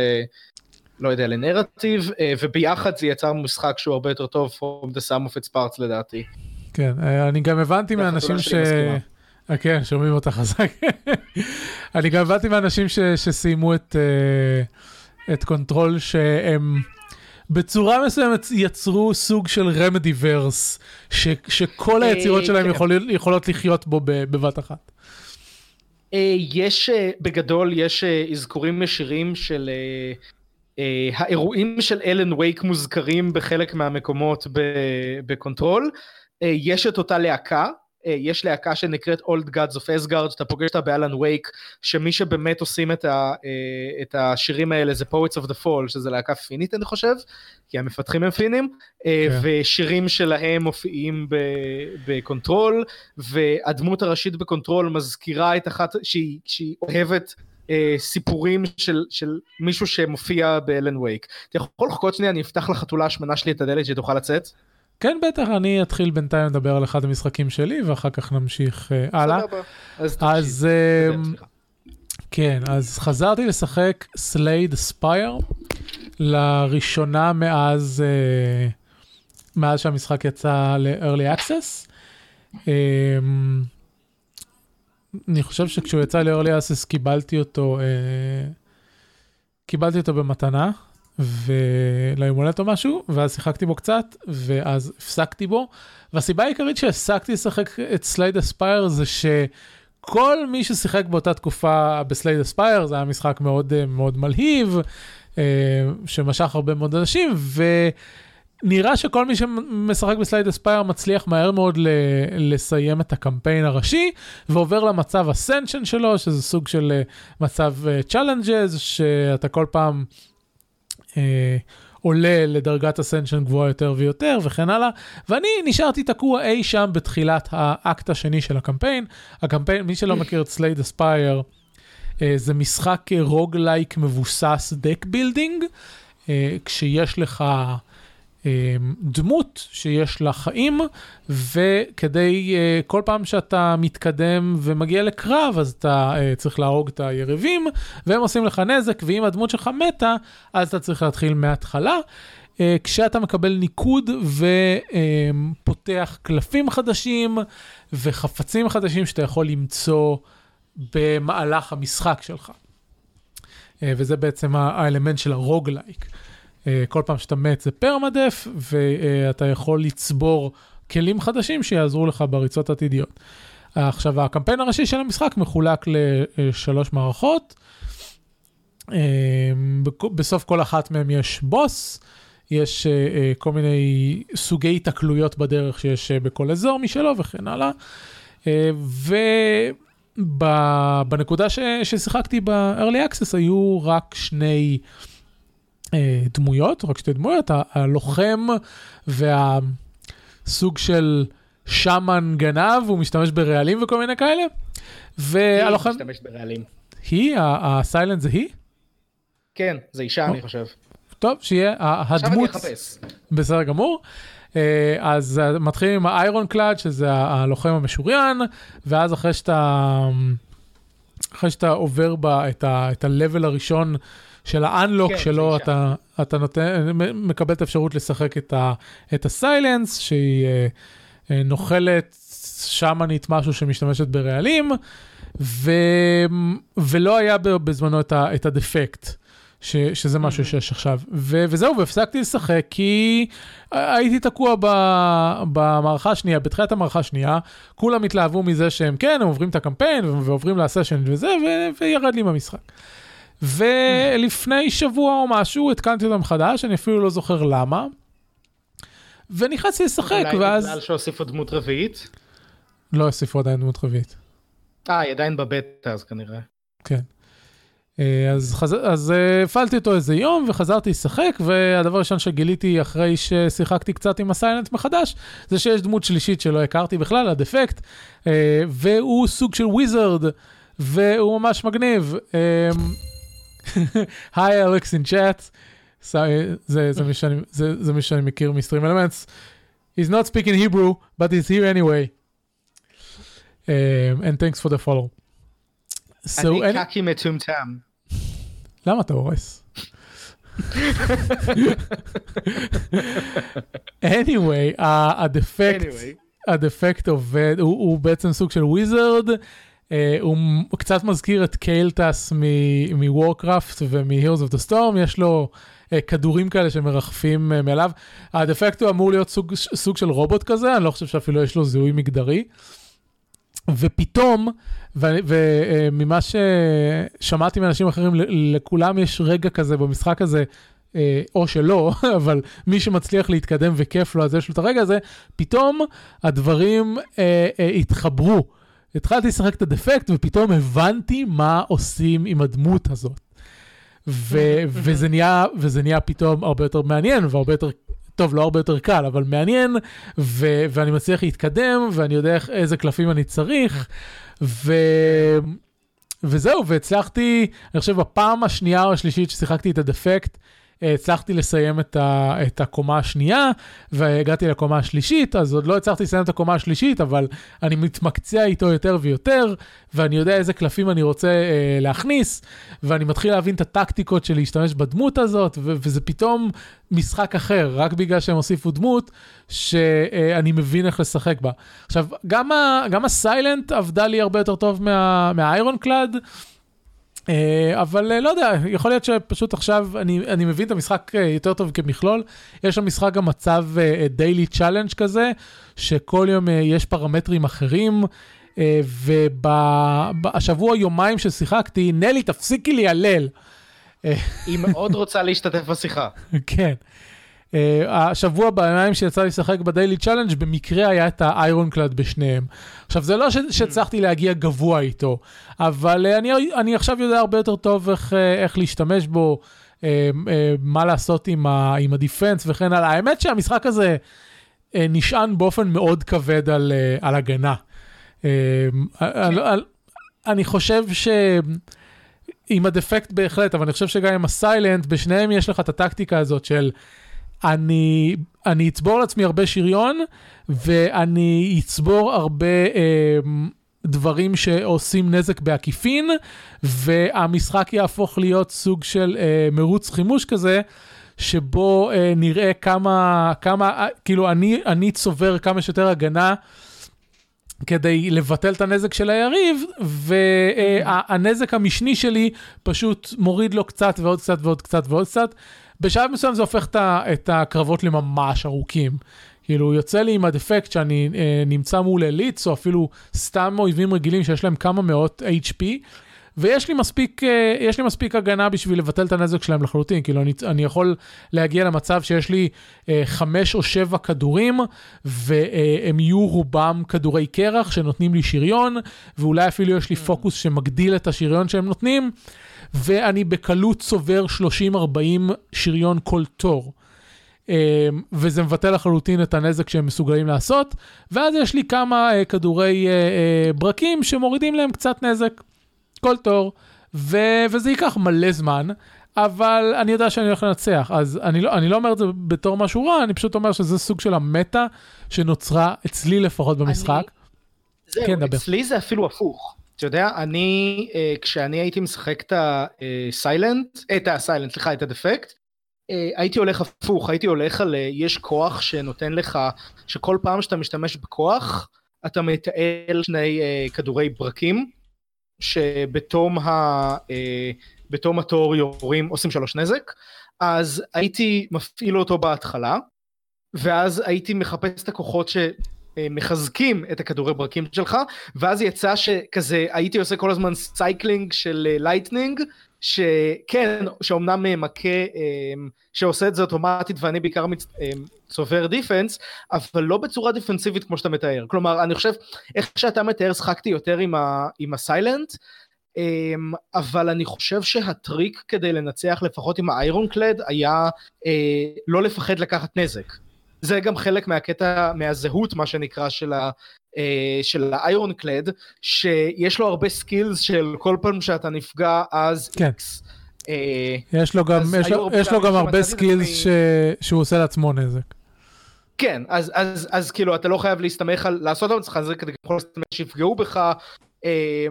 לא יודע, לנרטיב, אה, וביחד זה יצר משחק שהוא הרבה יותר טוב from the sum of its parts לדעתי. כן, אה, אני גם הבנתי מאנשים ש... כן, שומעים אותה חזק. אני גם הבנתי מאנשים שסיימו את, את Control שהם... בצורה מסוימת יצרו סוג של Remedy-verse, ש, שכל אה, היצירות שלהם כן. יכול, יכולות לחיות בו בבת אחת. אה, יש, אה, בגדול, יש אזכורים ישירים של האירועים של Alan Wake מוזכרים בחלק מהמקומות ב-Control. יש את אותה להקה, אה, יש להקה שנקראת Old Gods of Asgard, שאתה פוגש אותה ב-Alan Wake, שמי שבאמת עושים את, ה, אה, את השירים האלה זה Poets of the Fall, שזה להקה פינית אני חושב, כי המפתחים הם פינים, אה, כן. ושירים שלהם מופיעים ב-Control, והדמות הראשית ב-Control מזכירה את אחת שהיא, שהיא אוהבת סיפורים של, של מישהו שמופיע ב-Alan Wake. אתה יכול לחכות שנייה, אני אפתח לחתולה השמנה שלי את הדלת שתוכל לצאת? כן, בטח, אני אתחיל בינתיים לדבר על אחד המשחקים שלי, ואחר כך נמשיך uh, הלאה. אז, אז uh, כן, אז חזרתי לשחק Slay the Spire, לראשונה מאז, uh, מאז שהמשחק יצא ל-early access. Um, אני חושב שכשהוא יצא ל-early access קיבלתי אותו, uh, קיבלתי אותו במתנה. וליום הולדת או משהו, ואז שיחקתי בו קצת, ואז הפסקתי בו. והסיבה העיקרית שהפסקתי לשחק את Slay the Spire זה שכל מי ששיחק באותה תקופה ב-Slay the Spire, זה היה משחק מאוד מאוד מלהיב, אה, שמשך הרבה מאוד אנשים, ונראה שכל מי שמשחק ב Slay the Spire מצליח מהר מאוד ל- לסיים את הקמפיין הראשי, ועובר למצב ascension שלו, שזה סוג של אה, מצב challenges, שאתה כל פעם... אה, עולה לדרגת ascension גבוהה יותר ויותר וכן הלאה, ואני נשארתי תקוע אי שם בתחילת האקט השני של הקמפיין. הקמפיין, מי שלא מכיר את Slay the Spire, אה, זה משחק roguelike מבוסס deck building, אה, כשיש לך דמות שיש לה חיים, וכדי, אה, כל פעם שאתה מתקדם ומגיע לקרב, אז אתה אה, צריך להרוג את היריבים, והם עושים לך נזק, ואם הדמות שלך מתה, אז אתה צריך להתחיל מההתחלה. אה, כשאתה מקבל ניקוד ופותח קלפים חדשים וחפצים חדשים שאתה יכול למצוא במהלך המשחק שלך. וזה בעצם האלמנט של הרוגלייק. אה, כל פעם שאתה מת זה פרמדף, ואתה יכול לצבור כלים חדשים שיעזרו לך בריצות עתידיות. עכשיו, הקמפיין הראשי של המשחק מחולק לשלוש מערכות. אה, בסוף כל אחת מהן יש בוס, יש uh, כל מיני סוגי התקלויות בדרך שיש בכל אזור משלו וכן הלאה. ובנקודה ששיחקתי ב-early access היו רק שני דמויות, רק שתי דמויות, הלוחם והסוג של שמן גנב, הוא משתמש ברעלים וכל מיני כאלה. והלוחם... היא משתמש ברעלים. היא? הסיילנט זה היא? כן, זה אישה אני חושב. טוב, שיהיה הדמות... עכשיו אני אחפש. בסדר גמור. אז מתחילים עם האיירון קלאד, שזה הלוחם המשוריין, ואז אחרי שאתה... אחרי שאתה עובר בה את ה-level הראשון של האנלוק כן, שלו, אתה, אתה נותן, מקבל את האפשרות לשחק את, ה, את הסיילנס, שהיא אה, נוכלת שמאנית משהו שמשתמשת ברעלים, ו, ולא היה בזמנו את, ה, את הדפקט. ש, שזה משהו שיש עכשיו. ו, וזהו, והפסקתי לשחק כי הייתי תקוע ב, במערכה השנייה, בתחילת המערכה השנייה, כולם התלהבו מזה שהם כן, הם עוברים את הקמפיין ועוברים לסשן וזה, ו, וירד לי במשחק. ולפני שבוע או משהו התקנתי אותם מחדש, אני אפילו לא זוכר למה. ונכנסתי לשחק, ואז... אולי בגלל שהוסיפו דמות רביעית? לא הוסיפו עדיין דמות רביעית. אה, היא עדיין בבטא אז כנראה. כן. אה, אז, חז... אז אה, הפעלתי אותו איזה יום וחזרתי לשחק, והדבר הראשון שגיליתי אחרי ששיחקתי קצת עם הסיילנט מחדש, זה שיש דמות שלישית שלא הכרתי בכלל, הדפקט, אה, והוא סוג של וויזרד, והוא ממש מגניב. היי אלכס אין צ'אט, זה מי שאני מכיר מסטרים אלמנטס. He's not speaking Hebrew, but he's here anyway. Um, and thanks for the follow. So, אני קקי מטומטם. למה אתה הורס? anyway, הדפקט, הדפקט עובד, הוא, הוא בעצם סוג של וויזרד, uh, הוא קצת מזכיר את קיילטס מוורקראפט ומ-Heroes of the Storm, יש לו uh, כדורים כאלה שמרחפים uh, מעליו. הדפקט הוא אמור להיות סוג, סוג של רובוט כזה, אני לא חושב שאפילו יש לו זיהוי מגדרי. ופתאום, וממה ששמעתי מאנשים אחרים, לכולם יש רגע כזה במשחק הזה, אה, או שלא, אבל מי שמצליח להתקדם וכיף לו, אז יש לו את הרגע הזה, פתאום הדברים אה, אה, התחברו. התחלתי לשחק את הדפקט ופתאום הבנתי מה עושים עם הדמות הזאת. ו- וזה, נהיה, וזה נהיה פתאום הרבה יותר מעניין והרבה יותר טוב, לא הרבה יותר קל, אבל מעניין, ו- ואני מצליח להתקדם, ואני יודע איך, איזה קלפים אני צריך, ו... וזהו, והצלחתי, אני חושב בפעם השנייה או השלישית ששיחקתי את הדפקט, הצלחתי לסיים את, ה, את הקומה השנייה, והגעתי לקומה השלישית, אז עוד לא הצלחתי לסיים את הקומה השלישית, אבל אני מתמקצע איתו יותר ויותר, ואני יודע איזה קלפים אני רוצה אה, להכניס, ואני מתחיל להבין את הטקטיקות של להשתמש בדמות הזאת, ו- וזה פתאום משחק אחר, רק בגלל שהם הוסיפו דמות, שאני מבין איך לשחק בה. עכשיו, גם, ה- גם ה Silent עבדה לי הרבה יותר טוב מה- מה Ironclad, אה, אבל אה, לא יודע, יכול להיות שפשוט עכשיו אני, אני מבין את המשחק אה, יותר טוב כמכלול. יש במשחק גם מצב daily challenge כזה, שכל יום יש פרמטרים אחרים, ובשבוע, יומיים ששיחקתי, נלי, תפסיקי ליילל. היא מאוד רוצה להשתתף בשיחה. כן. אה, השבוע בימים שיצא לי לשחק ב daily challenge במקרה היה את ה Ironclad בשניהם. עכשיו זה לא ש- שהצלחתי להגיע גבוה איתו, אבל אה, אני, אני עכשיו יודע הרבה יותר טוב איך, אה, איך להשתמש בו, אה, אה, מה לעשות עם, ה- עם ה defense וכן הלאה. האמת שהמשחק הזה uh, נשען באופן מאוד כבד על, uh, על הגנה. Uh, על, על, אני חושב ש... עם הדפקט בהחלט, אבל אני חושב שגם עם הסיילנט, בשניהם יש לך את הטקטיקה הזאת של אני, אני אצבור לעצמי הרבה שריון, ואני אצבור הרבה אה, דברים שעושים נזק בעקיפין, והמשחק יהפוך להיות סוג של אה, מרוץ חימוש כזה. שבו אה, נראה כמה, כמה, אה, כאילו אני, אני צובר כמה שיותר הגנה כדי לבטל את הנזק של היריב, והנזק המשני שלי פשוט מוריד לו קצת ועוד קצת ועוד קצת ועוד קצת. בשלב מסוים זה הופך את הקרבות לממש ארוכים. כאילו יוצא לי עם הדפקט שאני אה, נמצא מול אליטס, או אפילו סתם אויבים רגילים שיש להם כמה מאות HP, ויש לי מספיק, אה, יש לי מספיק הגנה בשביל לבטל את הנזק שלהם לחלוטין, כאילו אני, אני יכול להגיע למצב שיש לי אה, חמש או שבע כדורים, והם יהיו רובם כדורי קרח שנותנים לי שריון, ואולי אפילו יש לי פוקוס שמגדיל את השריון שהם נותנים, ואני בקלות צובר 30-40 שריון כל תור. אה, וזה מבטל לחלוטין את הנזק שהם מסוגלים לעשות, ואז יש לי כמה אה, כדורי ברקים שמורידים להם קצת נזק. כל תור, ו- וזה ייקח מלא זמן, אבל אני יודע שאני הולך לנצח, אז אני לא, אני לא אומר את זה בתור משהו רע, אני פשוט אומר שזה סוג של המטה שנוצרה אצלי לפחות במשחק. אני... זהו, כן, דבר. אצלי זה אפילו הפוך. אתה יודע, אני, אה, כשאני הייתי משחק את הסיילנט, את הסיילנט, סליחה, את הדפקט, אה, הייתי הולך הפוך, הייתי הולך על, אה, יש כוח שנותן לך, שכל פעם שאתה משתמש בכוח, אתה מתעל שני אה, כדורי ברקים, שבתום ה... אה, בתום התור יורים, עושים שלוש נזק, אז הייתי מפעיל אותו בהתחלה, ואז הייתי מחפש את הכוחות שמחזקים את הכדורי ברקים שלך, ואז יצא שכזה הייתי עושה כל הזמן cycling של lightning, שכן, שאומנם מכה, שעושה את זה אוטומטית ואני בעיקר מצ... צובר defense, אבל לא בצורה דיפנסיבית כמו שאתה מתאר. כלומר, אני חושב, איך שאתה מתאר, שחקתי יותר עם, ה... עם ה Silent, אבל אני חושב שהטריק כדי לנצח לפחות עם ה Ironclad היה אה, לא לפחד לקחת נזק. זה גם חלק מהקטע, מהזהות מה שנקרא של, ה, אה, של ה Ironclad, שיש לו הרבה skills של כל פעם שאתה נפגע אז כן. איקס. אה, יש לו גם, יש לו, יש לו גם הרבה skills ש... שהוא עושה לעצמו נזק. כן, אז, אז, אז כאילו אתה לא חייב להסתמך על לעשות לעצמך זה כדי שיפגעו בך. אה,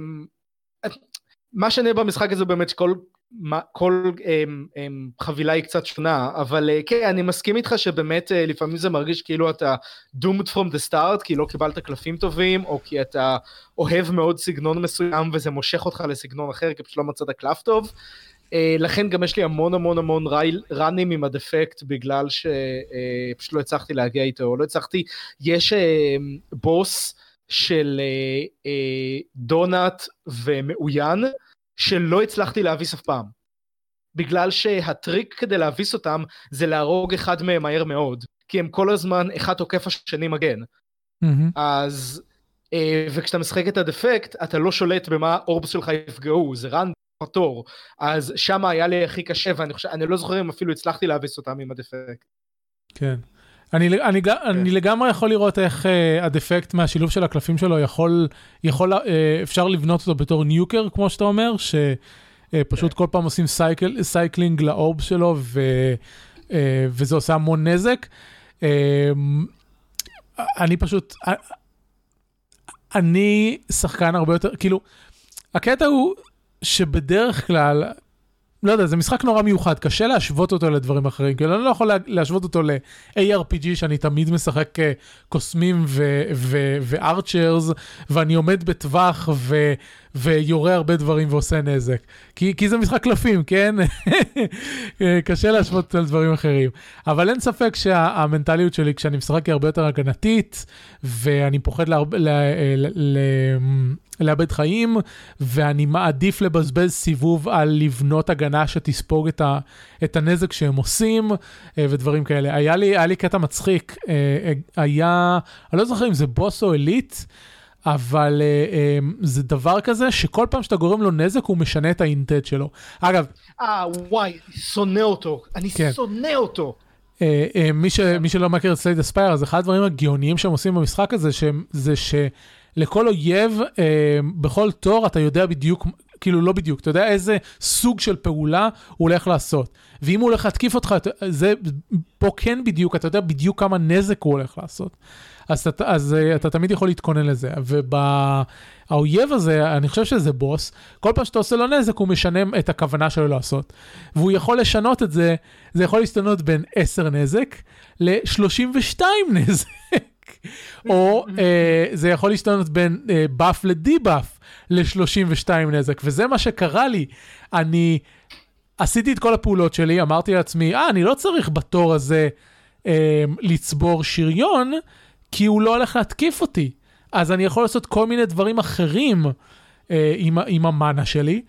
מה שאני במשחק הזה באמת שכל מה, כל הם, הם, חבילה היא קצת שונה, אבל כן, אני מסכים איתך שבאמת לפעמים זה מרגיש כאילו אתה doomed from the start, כי לא קיבלת קלפים טובים, או כי אתה אוהב מאוד סגנון מסוים וזה מושך אותך לסגנון אחר, כי פשוט לא מצאת קלף טוב. לכן גם יש לי המון המון המון ראנים עם הדפקט, בגלל שפשוט לא הצלחתי להגיע איתו, לא הצלחתי, יש בוס של דונאט ומאוין, שלא הצלחתי להביס אף פעם. בגלל שהטריק כדי להביס אותם זה להרוג אחד מהם מהר מאוד, כי הם כל הזמן אחד תוקף השני מגן. Mm-hmm. אז, אה, וכשאתה משחק את הדפקט, אתה לא שולט במה האורבס שלך יפגעו, זה רן פטור. אז שם היה לי הכי קשה, ואני חושב, אני לא זוכר אם אפילו הצלחתי להביס אותם עם הדפקט. כן. אני, אני, כן. אני לגמרי יכול לראות איך אה, הדפקט מהשילוב של הקלפים שלו יכול, יכול אה, אפשר לבנות אותו בתור nuker, כמו שאתה אומר, שפשוט אה, כל פעם עושים cycle, cycling ל orb שלו, ו, אה, וזה עושה המון נזק. אה, אני פשוט, אה, אני שחקן הרבה יותר, כאילו, הקטע הוא שבדרך כלל, לא יודע, זה משחק נורא מיוחד, קשה להשוות אותו לדברים אחרים, כאילו אני לא יכול להשוות אותו ל-ARPG שאני תמיד משחק קוסמים וארצ'רס, ואני עומד בטווח ו- ויורה הרבה דברים ועושה נזק. כי, כי זה משחק קלפים, כן? קשה להשוות על דברים אחרים. אבל אין ספק שהמנטליות שלי כשאני משחק היא הרבה יותר הגנתית, ואני פוחד להרבה, ל- ל- ל- לאבד חיים, ואני מעדיף לבזבז סיבוב על לבנות הגנה שתספוג את, ה, את הנזק שהם עושים, אה, ודברים כאלה. היה לי, היה לי קטע מצחיק, אה, אה, היה, אני לא זוכר אם זה בוס או אליט, אבל זה דבר כזה שכל פעם שאתה גורם לו נזק הוא משנה את האינטט שלו. אגב... אה, וואי, שונא אותו, אני כן. שונא אותו. אה, אה, מי, ש, מי שלא מכיר את Slay the Spire, אז אחד הדברים הגאוניים שהם עושים במשחק הזה, שהם, זה. לכל אויב, אה, בכל תור אתה יודע בדיוק, כאילו לא בדיוק, אתה יודע איזה סוג של פעולה הוא הולך לעשות. ואם הוא הולך להתקיף אותך, זה פה כן בדיוק, אתה יודע בדיוק כמה נזק הוא הולך לעשות. אז אתה, אז אה, אתה תמיד יכול להתכונן לזה. והאויב הזה, אני חושב שזה בוס, כל פעם שאתה עושה לו נזק הוא משנה את הכוונה שלו לעשות. והוא יכול לשנות את זה, זה יכול להשתנות בין 10 נזק ל-32 נזק. או אה, זה יכול להשתנות בין אה, באף לדי-באף ל-32 נזק, וזה מה שקרה לי. אני עשיתי את כל הפעולות שלי, אמרתי לעצמי, אה, אני לא צריך בתור הזה אה, לצבור שריון, כי הוא לא הולך להתקיף אותי. אז אני יכול לעשות כל מיני דברים אחרים אה, עם, עם המאנה שלי.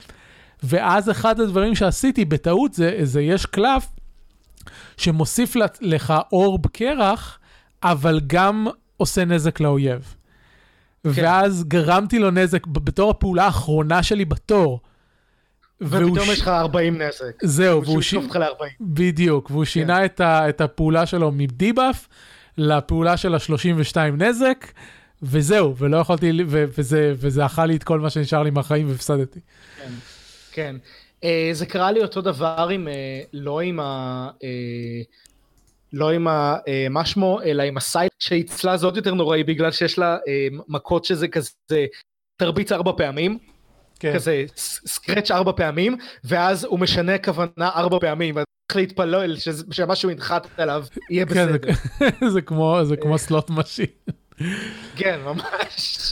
ואז אחד הדברים שעשיתי בטעות זה, זה יש קלף שמוסיף לך אורב קרח, אבל גם עושה נזק לאויב. כן. ואז גרמתי לו נזק בתור הפעולה האחרונה שלי בתור. ופתאום ש... יש לך 40 נזק. זהו, והוא שינה... אותך ל-40. בדיוק, והוא כן. שינה את, ה... את הפעולה שלו מדיבאף לפעולה של ה-32 נזק, וזהו, ולא יכולתי, ו... וזה, וזה אכל לי את כל מה שנשאר לי מהחיים והפסדתי. כן, כן. אה, זה קרה לי אותו דבר עם, אה, לא עם ה... אה, לא עם ה... אה, מה שמו, אלא עם ה Silent שאצלה זה עוד יותר נוראי בגלל שיש לה אה, מכות שזה כזה תרביץ ארבע פעמים. כן. כזה scratch ארבע פעמים ואז הוא משנה כוונה ארבע פעמים ואתה צריך להתפלל שמשהו ינחת עליו יהיה בסדר. כן, זה, זה כמו זה כמו slot machine. כן ממש.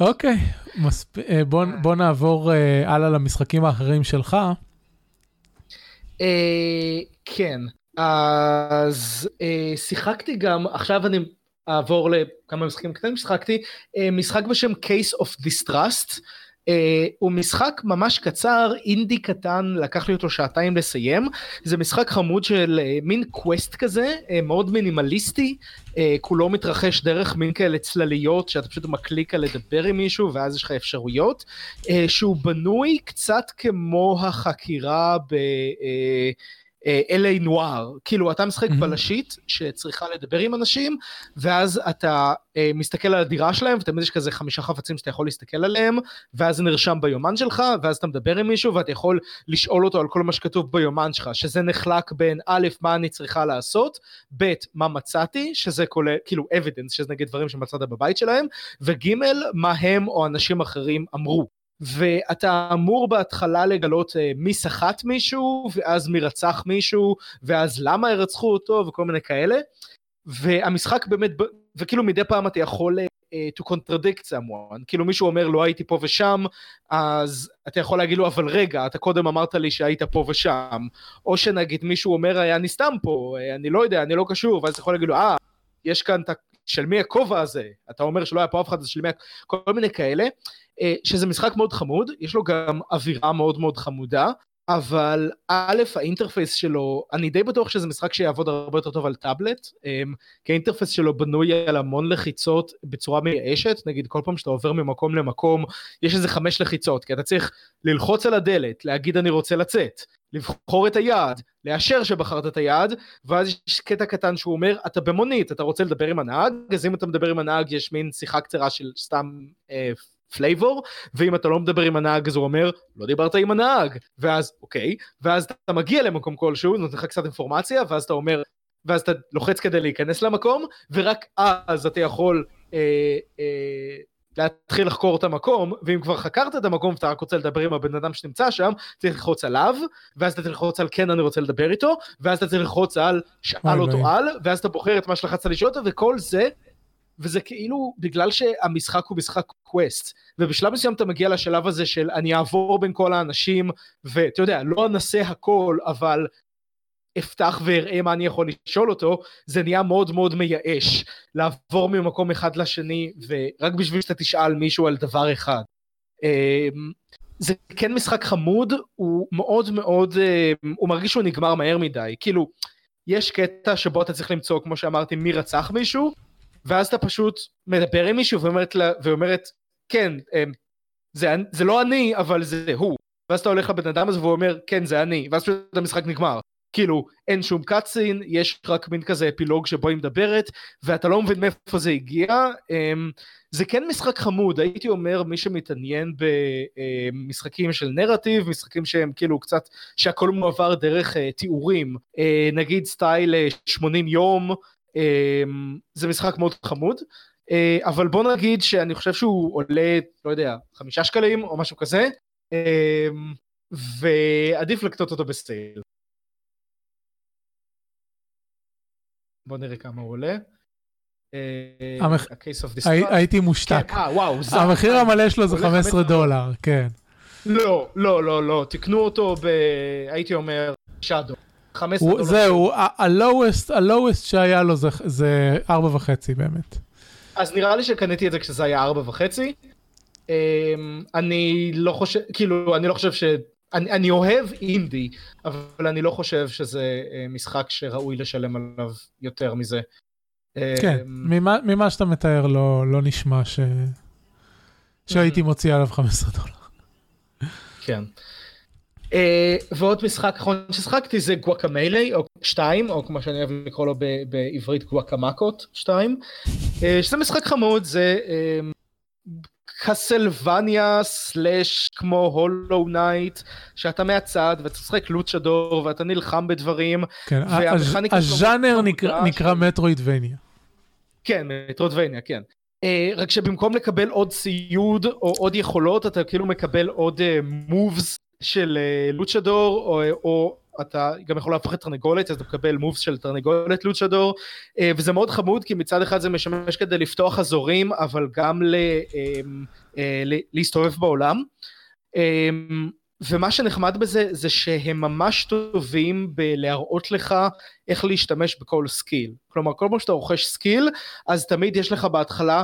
אוקיי מספ... אה, בוא, בוא נעבור הלאה למשחקים האחרים שלך. כן אז אה, שיחקתי גם, עכשיו אני אעבור לכמה משחקים קטנים ששיחקתי, אה, משחק בשם Case of Distrust, אה, הוא משחק ממש קצר, אינדי קטן, לקח לי אותו שעתיים לסיים, זה משחק חמוד של אה, מין קווסט כזה, אה, מאוד מינימליסטי, אה, כולו מתרחש דרך מין כאלה צלליות שאתה פשוט מקליק על לדבר עם מישהו ואז יש לך אפשרויות, אה, שהוא בנוי קצת כמו החקירה ב... אה, אלי נואר, כאילו אתה משחק mm-hmm. בלשית שצריכה לדבר עם אנשים, ואז אתה אה, מסתכל על הדירה שלהם, ותמיד יש כזה חמישה חפצים שאתה יכול להסתכל עליהם, ואז זה נרשם ביומן שלך, ואז אתה מדבר עם מישהו, ואתה יכול לשאול אותו על כל מה שכתוב ביומן שלך, שזה נחלק בין א', מה אני צריכה לעשות, ב', מה מצאתי, שזה כולל, כאילו evidence, שזה נגיד דברים שמצאת בבית שלהם, וג', מה הם או אנשים אחרים אמרו. ואתה אמור בהתחלה לגלות אה, מי סחט מישהו, ואז מי רצח מישהו, ואז למה ירצחו אותו, וכל מיני כאלה. והמשחק באמת, וכאילו מדי פעם אתה יכול uh, to contradict someone, כאילו מישהו אומר לא הייתי פה ושם, אז אתה יכול להגיד לו אבל רגע, אתה קודם אמרת לי שהיית פה ושם, או שנגיד מישהו אומר אני סתם פה, אני לא יודע, אני לא קשור, ואז אתה יכול להגיד לו אה, יש כאן את של מי הכובע הזה, אתה אומר שלא היה פה אף אחד, אז של מי, כל מיני כאלה. אה, שזה משחק מאוד חמוד, יש לו גם אווירה מאוד מאוד חמודה, אבל א', ה interface שלו, אני די בטוח שזה משחק שיעבוד הרבה יותר טוב על טאבלט, אמ, כי ה interface שלו בנוי על המון לחיצות בצורה מייאשת, נגיד כל פעם שאתה עובר ממקום למקום, יש איזה חמש לחיצות, כי אתה צריך ללחוץ על הדלת, להגיד אני רוצה לצאת, לבחור את היעד, לאשר שבחרת את היעד, ואז יש קטע קטן שהוא אומר, אתה במונית, אתה רוצה לדבר עם הנהג, אז אם אתה מדבר עם הנהג יש מין שיחה קצרה של סתם אה, flavor, ואם אתה לא מדבר עם הנהג אז הוא אומר, לא דיברת עם הנהג, ואז אוקיי, ואז אתה מגיע למקום כלשהו, נותן לך קצת אינפורמציה, ואז אתה אומר, ואז אתה לוחץ כדי להיכנס למקום, ורק אז אתה יכול אה, אה, להתחיל לחקור את המקום, ואם כבר חקרת את המקום ואתה רק רוצה לדבר עם הבן אדם שנמצא שם, צריך ללחוץ עליו, ואז אתה צריך ללחוץ על כן אני רוצה לדבר איתו, ואז אתה צריך ללחוץ על שאל אותו על, ואז אתה בוחר את מה שלחצת לשאול אותו, וכל זה וזה כאילו בגלל שהמשחק הוא משחק קווסט ובשלב מסוים אתה מגיע לשלב הזה של אני אעבור בין כל האנשים ואתה יודע לא אנסה הכל אבל אפתח ואראה מה אני יכול לשאול אותו, זה נהיה מאוד מאוד מייאש. לעבור ממקום אחד לשני, ורק בשביל שאתה תשאל מישהו על דבר אחד. אמ, זה כן משחק חמוד, הוא מאוד מאוד, אמ, הוא מרגיש שהוא נגמר מהר מדי. כאילו, יש קטע שבו אתה צריך למצוא, כמו שאמרתי, מי רצח מישהו, ואז אתה פשוט מדבר עם מישהו ואומרת, ואומרת כן, אמ, זה, זה לא אני, אבל זה הוא. ואז אתה הולך לבן אדם הזה והוא אומר, כן, זה אני, ואז פשוט המשחק נגמר. כאילו, אין שום קאצין, יש רק מין כזה אפילוג שבו היא מדברת, ואתה לא מבין מאיפה זה הגיע. אמ, זה כן משחק חמוד, הייתי אומר, מי שמתעניין במשחקים של נרטיב, משחקים שהם כאילו קצת, שהכל מועבר דרך אה, תיאורים, אה, נגיד סטייל 80 אה, יום, זה משחק מאוד חמוד. אבל בוא נגיד שאני חושב שהוא עולה, לא יודע, חמישה שקלים או משהו כזה, אמ, ועדיף לקטות אותו בסטייל. בוא נראה כמה הוא עולה. אה, הייתי מושתק. כן, אה, המחיר המלא שלו זה 15 דולר, כן. לא, לא, לא, לא, תקנו אותו ב... הייתי אומר, שדו. זהו, ה-lowest שהיה לו זה 4.5 באמת. אז נראה לי שקניתי את זה כשזה היה 4.5. אמ, אני לא חושב, כאילו, אני לא חושב ש... אני, אני אוהב אינדי, אבל אני לא חושב שזה אה, משחק שראוי לשלם עליו יותר מזה. כן, אמ, ממה, ממה שאתה מתאר לא, לא נשמע ש... שהייתי מוציא עליו 15 דולר. כן. Uh, ועוד משחק אחרון ששחקתי זה גואקמיילי או 2 או כמו שאני אוהב לקרוא לו בעברית גואקמקות 2 uh, שזה משחק חמוד זה uh, קסלווניה slash כמו הולו נייט שאתה מהצד ואתה משחק לוצ'דור ואתה נלחם בדברים. כן, הז'אנר נקרא, נקרא Metroidvania. כן, Metroidvania, כן. Uh, רק שבמקום לקבל עוד ציוד או עוד יכולות אתה כאילו מקבל עוד moves uh, של uh, לוצ'דור או, או אתה גם יכול להפוך את תרנגולת אז אתה מקבל moves של תרנגולת לוצ'דור אה, וזה מאוד חמוד כי מצד אחד זה משמש כדי לפתוח אזורים אבל גם ל, אה, אה, להסתובב בעולם. ומה שנחמד בזה זה שהם ממש טובים בלהראות לך איך להשתמש בכל skill כלומר כל פעם שאתה רוכש skill אז תמיד יש לך בהתחלה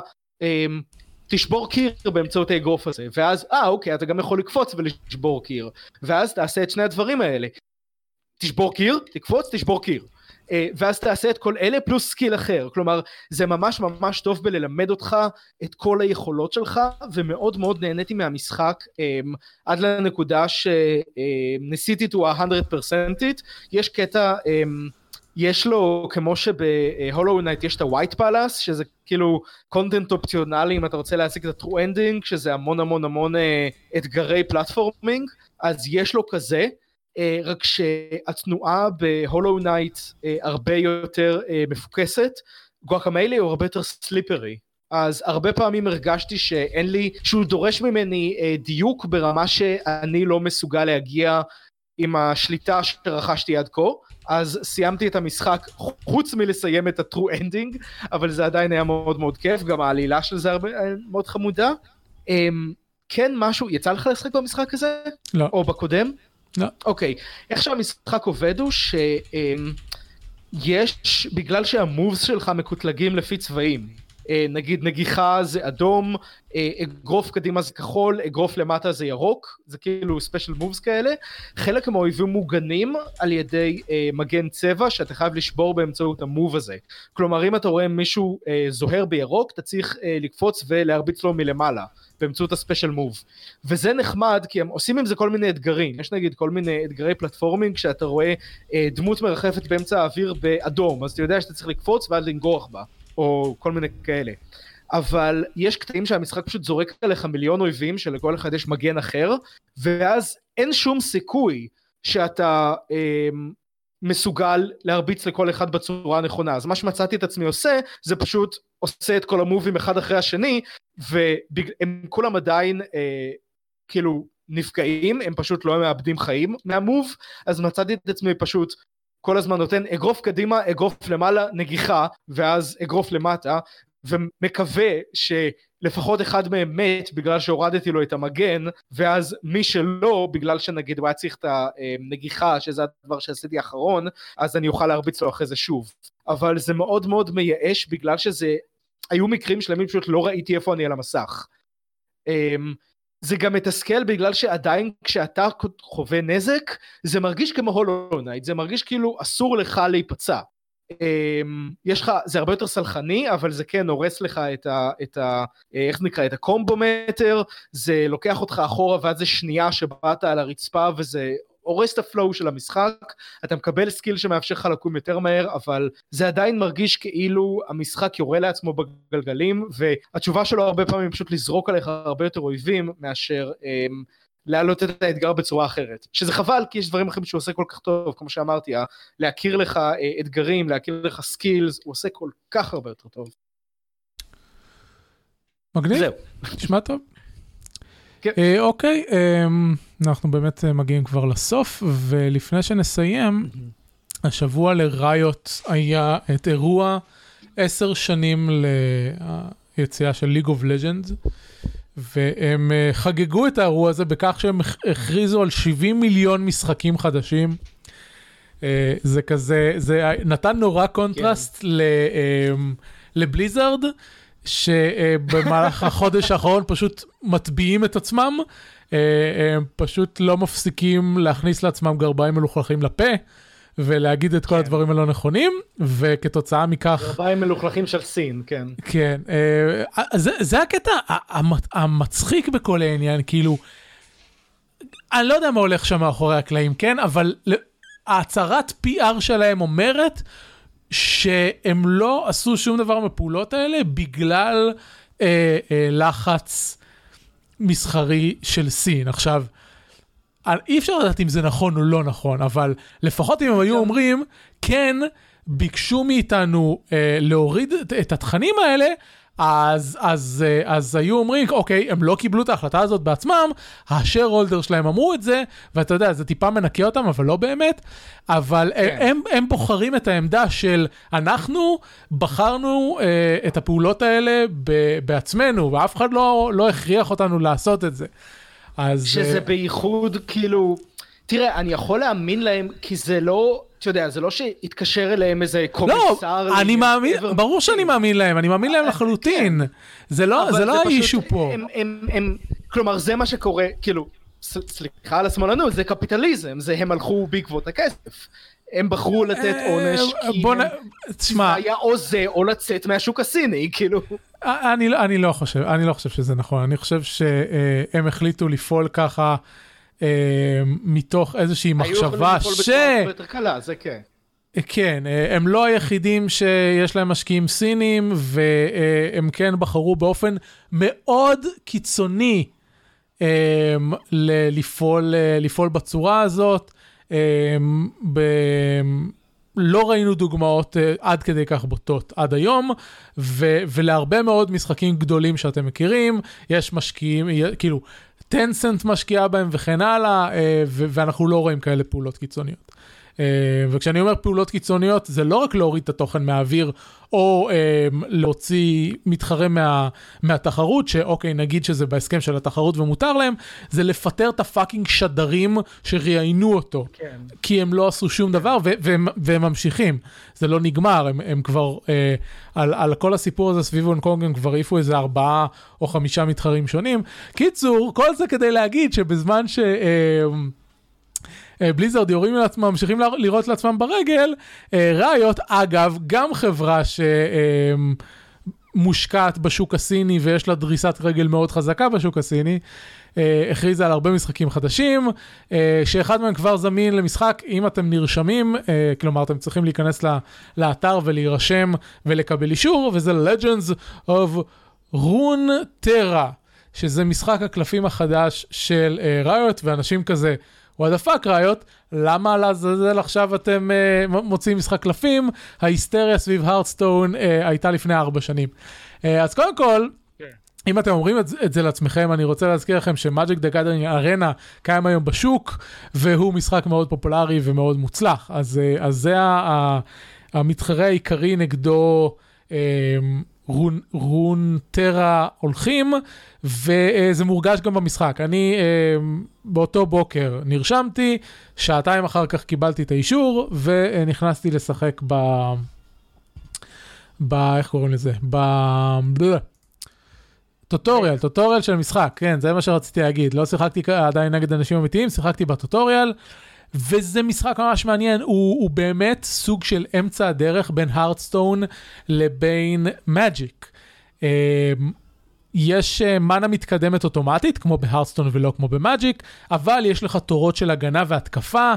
תשבור קיר באמצעות האגרוף הזה ואז אה אוקיי אתה גם יכול לקפוץ ולשבור קיר ואז תעשה את שני הדברים האלה תשבור קיר, תקפוץ, תשבור קיר. Uh, ואז תעשה את כל אלה פלוס skill אחר. כלומר, זה ממש ממש טוב בללמד אותך את כל היכולות שלך, ומאוד מאוד נהניתי מהמשחק um, עד לנקודה שניסיתי uh, to a 100% יש קטע, um, יש לו, כמו שבהולו נייט יש את ה-white palace, שזה כאילו content אופציונלי אם אתה רוצה להשיג את ה-true ending, שזה המון המון המון uh, אתגרי platforming, אז יש לו כזה. אה, רק שהתנועה בהולו נייט אה, הרבה יותר אה, מפוקסת, גואקמלי הוא הרבה יותר slippery. אז הרבה פעמים הרגשתי שאין לי, שהוא דורש ממני דיוק ברמה שאני לא מסוגל להגיע עם השליטה שרכשתי עד כה, אז סיימתי את המשחק חוץ מלסיים את ה-true ending, אבל זה עדיין היה מאוד מאוד כיף, גם העלילה של זה הרבה, מאוד חמודה. אמ, כן משהו, יצא לך לשחק במשחק הזה? לא. או בקודם? לא. אוקיי, איך שהמשחק עובד הוא שיש, בגלל שהמובס שלך מקוטלגים לפי צבעים, אה, נגיד נגיחה זה אדום, אה, אגרוף קדימה זה כחול, אגרוף למטה זה ירוק, זה כאילו ספיישל מובס כאלה. חלק מהאויבים מוגנים על ידי אה, מגן צבע שאתה חייב לשבור באמצעות המוב הזה. כלומר אם אתה רואה מישהו זוהר בירוק, אתה צריך לקפוץ ולהרביץ לו מלמעלה. באמצעות הספיישל מוב. וזה נחמד כי הם עושים עם זה כל מיני אתגרים, יש נגיד כל מיני אתגרי פלטפורמינג שאתה רואה אה, דמות מרחפת באמצע האוויר באדום, אז אתה יודע שאתה צריך לקפוץ ואז לנגוח בה, או כל מיני כאלה. אבל יש קטעים שהמשחק פשוט זורק עליך מיליון אויבים שלכל אחד יש מגן אחר, ואז אין שום סיכוי שאתה אה, מסוגל להרביץ לכל אחד בצורה הנכונה. אז מה שמצאתי את עצמי עושה, זה פשוט עושה את כל המובים אחד אחרי השני, והם כולם עדיין אה, כאילו נפגעים, הם פשוט לא מאבדים חיים מהמוב, אז מצאתי את עצמי פשוט כל הזמן נותן אגרוף קדימה, אגרוף למעלה, נגיחה, ואז אגרוף למטה, ומקווה שלפחות אחד מהם מת בגלל שהורדתי לו את המגן ואז מי שלא בגלל שנגיד הוא היה צריך את הנגיחה שזה הדבר שעשיתי אחרון אז אני אוכל להרביץ לו אחרי זה שוב. אבל זה מאוד מאוד מייאש בגלל שזה היו מקרים שלמים פשוט לא ראיתי איפה אני על המסך. אמ, זה גם מתסכל בגלל שעדיין כשאתה חווה נזק זה מרגיש כמו הולו נייט זה מרגיש כאילו אסור לך להיפצע. אמ, יש לך זה הרבה יותר סלחני אבל זה כן הורס לך את ה... את ה איך זה נקרא את ה combo meter זה לוקח אותך אחורה ואז זה שנייה שבאת על הרצפה וזה הורס את ה flow של המשחק, אתה מקבל skill שמאפשר לך לקום יותר מהר, אבל זה עדיין מרגיש כאילו המשחק יורה לעצמו ברגליים, והתשובה שלו הרבה פעמים פשוט לזרוק עליך הרבה יותר אויבים מאשר אמ, להעלות את האתגר בצורה אחרת. שזה חבל, כי יש דברים אחרים שהוא עושה כל כך טוב, כמו שאמרתי, להכיר לך אה, אתגרים, להכיר לך skills, הוא עושה כל כך הרבה יותר טוב. מגניב, זהו. נשמע טוב. כן. אה, אוקיי, אה, אנחנו באמת אה, מגיעים כבר לסוף, ולפני שנסיים, השבוע לריוט היה את אירוע עשר שנים ליציאה של League of Legends, והם אה, חגגו את האירוע הזה בכך שהם הכריזו על 70 מיליון משחקים חדשים. אה, זה כזה, זה נתן נורא קונטרסט כן. לבליזארד. שבמהלך החודש האחרון פשוט מטביעים את עצמם, הם פשוט לא מפסיקים להכניס לעצמם גרביים מלוכלכים לפה. ולהגיד את כל כן. הדברים הלא נכונים, וכתוצאה מכך... גרביים מלוכלכים של סין, כן. כן, אה, זה, זה הקטע המצחיק בכל העניין, כאילו, אני לא יודע מה הולך שם מאחורי הקלעים, כן? אבל ההצהרת PR שלהם אומרת שהם לא עשו שום דבר מהפעולות האלה בגלל אה, אה, לחץ מסחרי של סין. עכשיו, אי אפשר לדעת אם זה נכון או לא נכון, אבל לפחות אם הם היו אומרים, כן, ביקשו מאיתנו אה, להוריד את, את התכנים האלה, אז, אז, אה, אז היו אומרים, אוקיי, הם לא קיבלו את ההחלטה הזאת בעצמם, השאר הולדר שלהם אמרו את זה, ואתה יודע, זה טיפה מנקה אותם, אבל לא באמת, אבל כן. הם, הם בוחרים את העמדה של אנחנו בחרנו אה, את הפעולות האלה ב, בעצמנו, ואף אחד לא, לא הכריח אותנו לעשות את זה. אז... שזה אה... בייחוד, כאילו, תראה, אני יכול להאמין להם, כי זה לא... אתה יודע, זה לא שהתקשר אליהם איזה קומיסר. לא, אני מאמין, ברור שאני מאמין להם, אני מאמין להם לחלוטין. זה לא, זה לא האישו פה. הם, הם, הם, כלומר, זה מה שקורה, כאילו, סליחה על השמאלנות, זה קפיטליזם, זה הם הלכו בעקבות הכסף. הם בחרו לתת אה, עונש, כי בוא נ... תשמע, היה או זה או לצאת מהשוק הסיני, כאילו. אני, לא- אני לא חושב, אני לא חושב שזה נכון, אני חושב שהם החליטו לפעול ככה. אה, מתוך איזושהי מחשבה ש... כן. כן, אה, הם לא היחידים שיש להם משקיעים סינים, והם כן בחרו באופן מאוד קיצוני אה, לפעול, לפעול בצורה הזאת. ב... לא ראינו דוגמאות עד כדי כך בוטות עד היום, ו- ולהרבה מאוד משחקים גדולים שאתם מכירים, יש משקיעים, כאילו, טנסנט משקיעה בהם וכן הלאה, אה, ואנחנו לא רואים כאלה פעולות קיצוניות. אה, וכשאני אומר פעולות קיצוניות, זה לא רק להוריד את התוכן מהאוויר, או אה, להוציא מתחרה מה, מהתחרות, שאוקיי, נגיד שזה בהסכם של התחרות ומותר להם, זה לפטר את הפאקינג שדרים שראיינו אותו. כן. כי הם לא עשו שום דבר, ו- והם, והם ממשיכים. זה לא נגמר, הם, הם כבר, אה, על, על כל הסיפור הזה סביב הונג קונג, הם כבר העיפו איזה ארבעה או חמישה מתחרים שונים. קיצור, כל זה כדי להגיד שבזמן ש... אה, בליזרד יורים לעצמם, ממשיכים לירות לעצמם ברגל. אה, ראיות, אגב, גם חברה שמושקעת בשוק הסיני ויש לה דריסת רגל מאוד חזקה בשוק הסיני. אה, הכריזה על הרבה משחקים חדשים, שאחד מהם כבר זמין למשחק, אם אתם נרשמים, כלומר אתם צריכים להיכנס לאתר ולהירשם ולקבל אישור, וזה Legends of Rune Terra, שזה משחק הקלפים החדש של ראיות, ואנשים כזה, the fuck ראיוט, למה לעזאזל עכשיו אתם uh, מוציאים משחק קלפים? ההיסטריה סביב הארת'סטון uh, הייתה לפני ארבע שנים. Uh, אז קודם כל, כן. אם אתם אומרים את, את זה לעצמכם, אני רוצה להזכיר לכם שמאג'יק דה גאדרינג ארנה קיים היום בשוק, והוא משחק מאוד פופולרי ומאוד מוצלח. אז, אז זה המתחרה העיקרי נגדו. רון, רונטרה הולכים, וזה מורגש גם במשחק. אני באותו בוקר נרשמתי, שעתיים אחר כך קיבלתי את האישור, ונכנסתי לשחק ב... ב... איך קוראים לזה? ב... טוטוריאל, טוטוריאל של משחק, כן, זה מה שרציתי להגיד. לא שיחקתי עדיין נגד אנשים אמיתיים, שיחקתי בטוטוריאל, וזה משחק ממש מעניין, הוא, הוא באמת סוג של אמצע הדרך בין הרדסטון לבין מאג'יק. יש מנה מתקדמת אוטומטית, כמו בהרסטון ולא כמו במאג'יק, אבל יש לך תורות של הגנה והתקפה,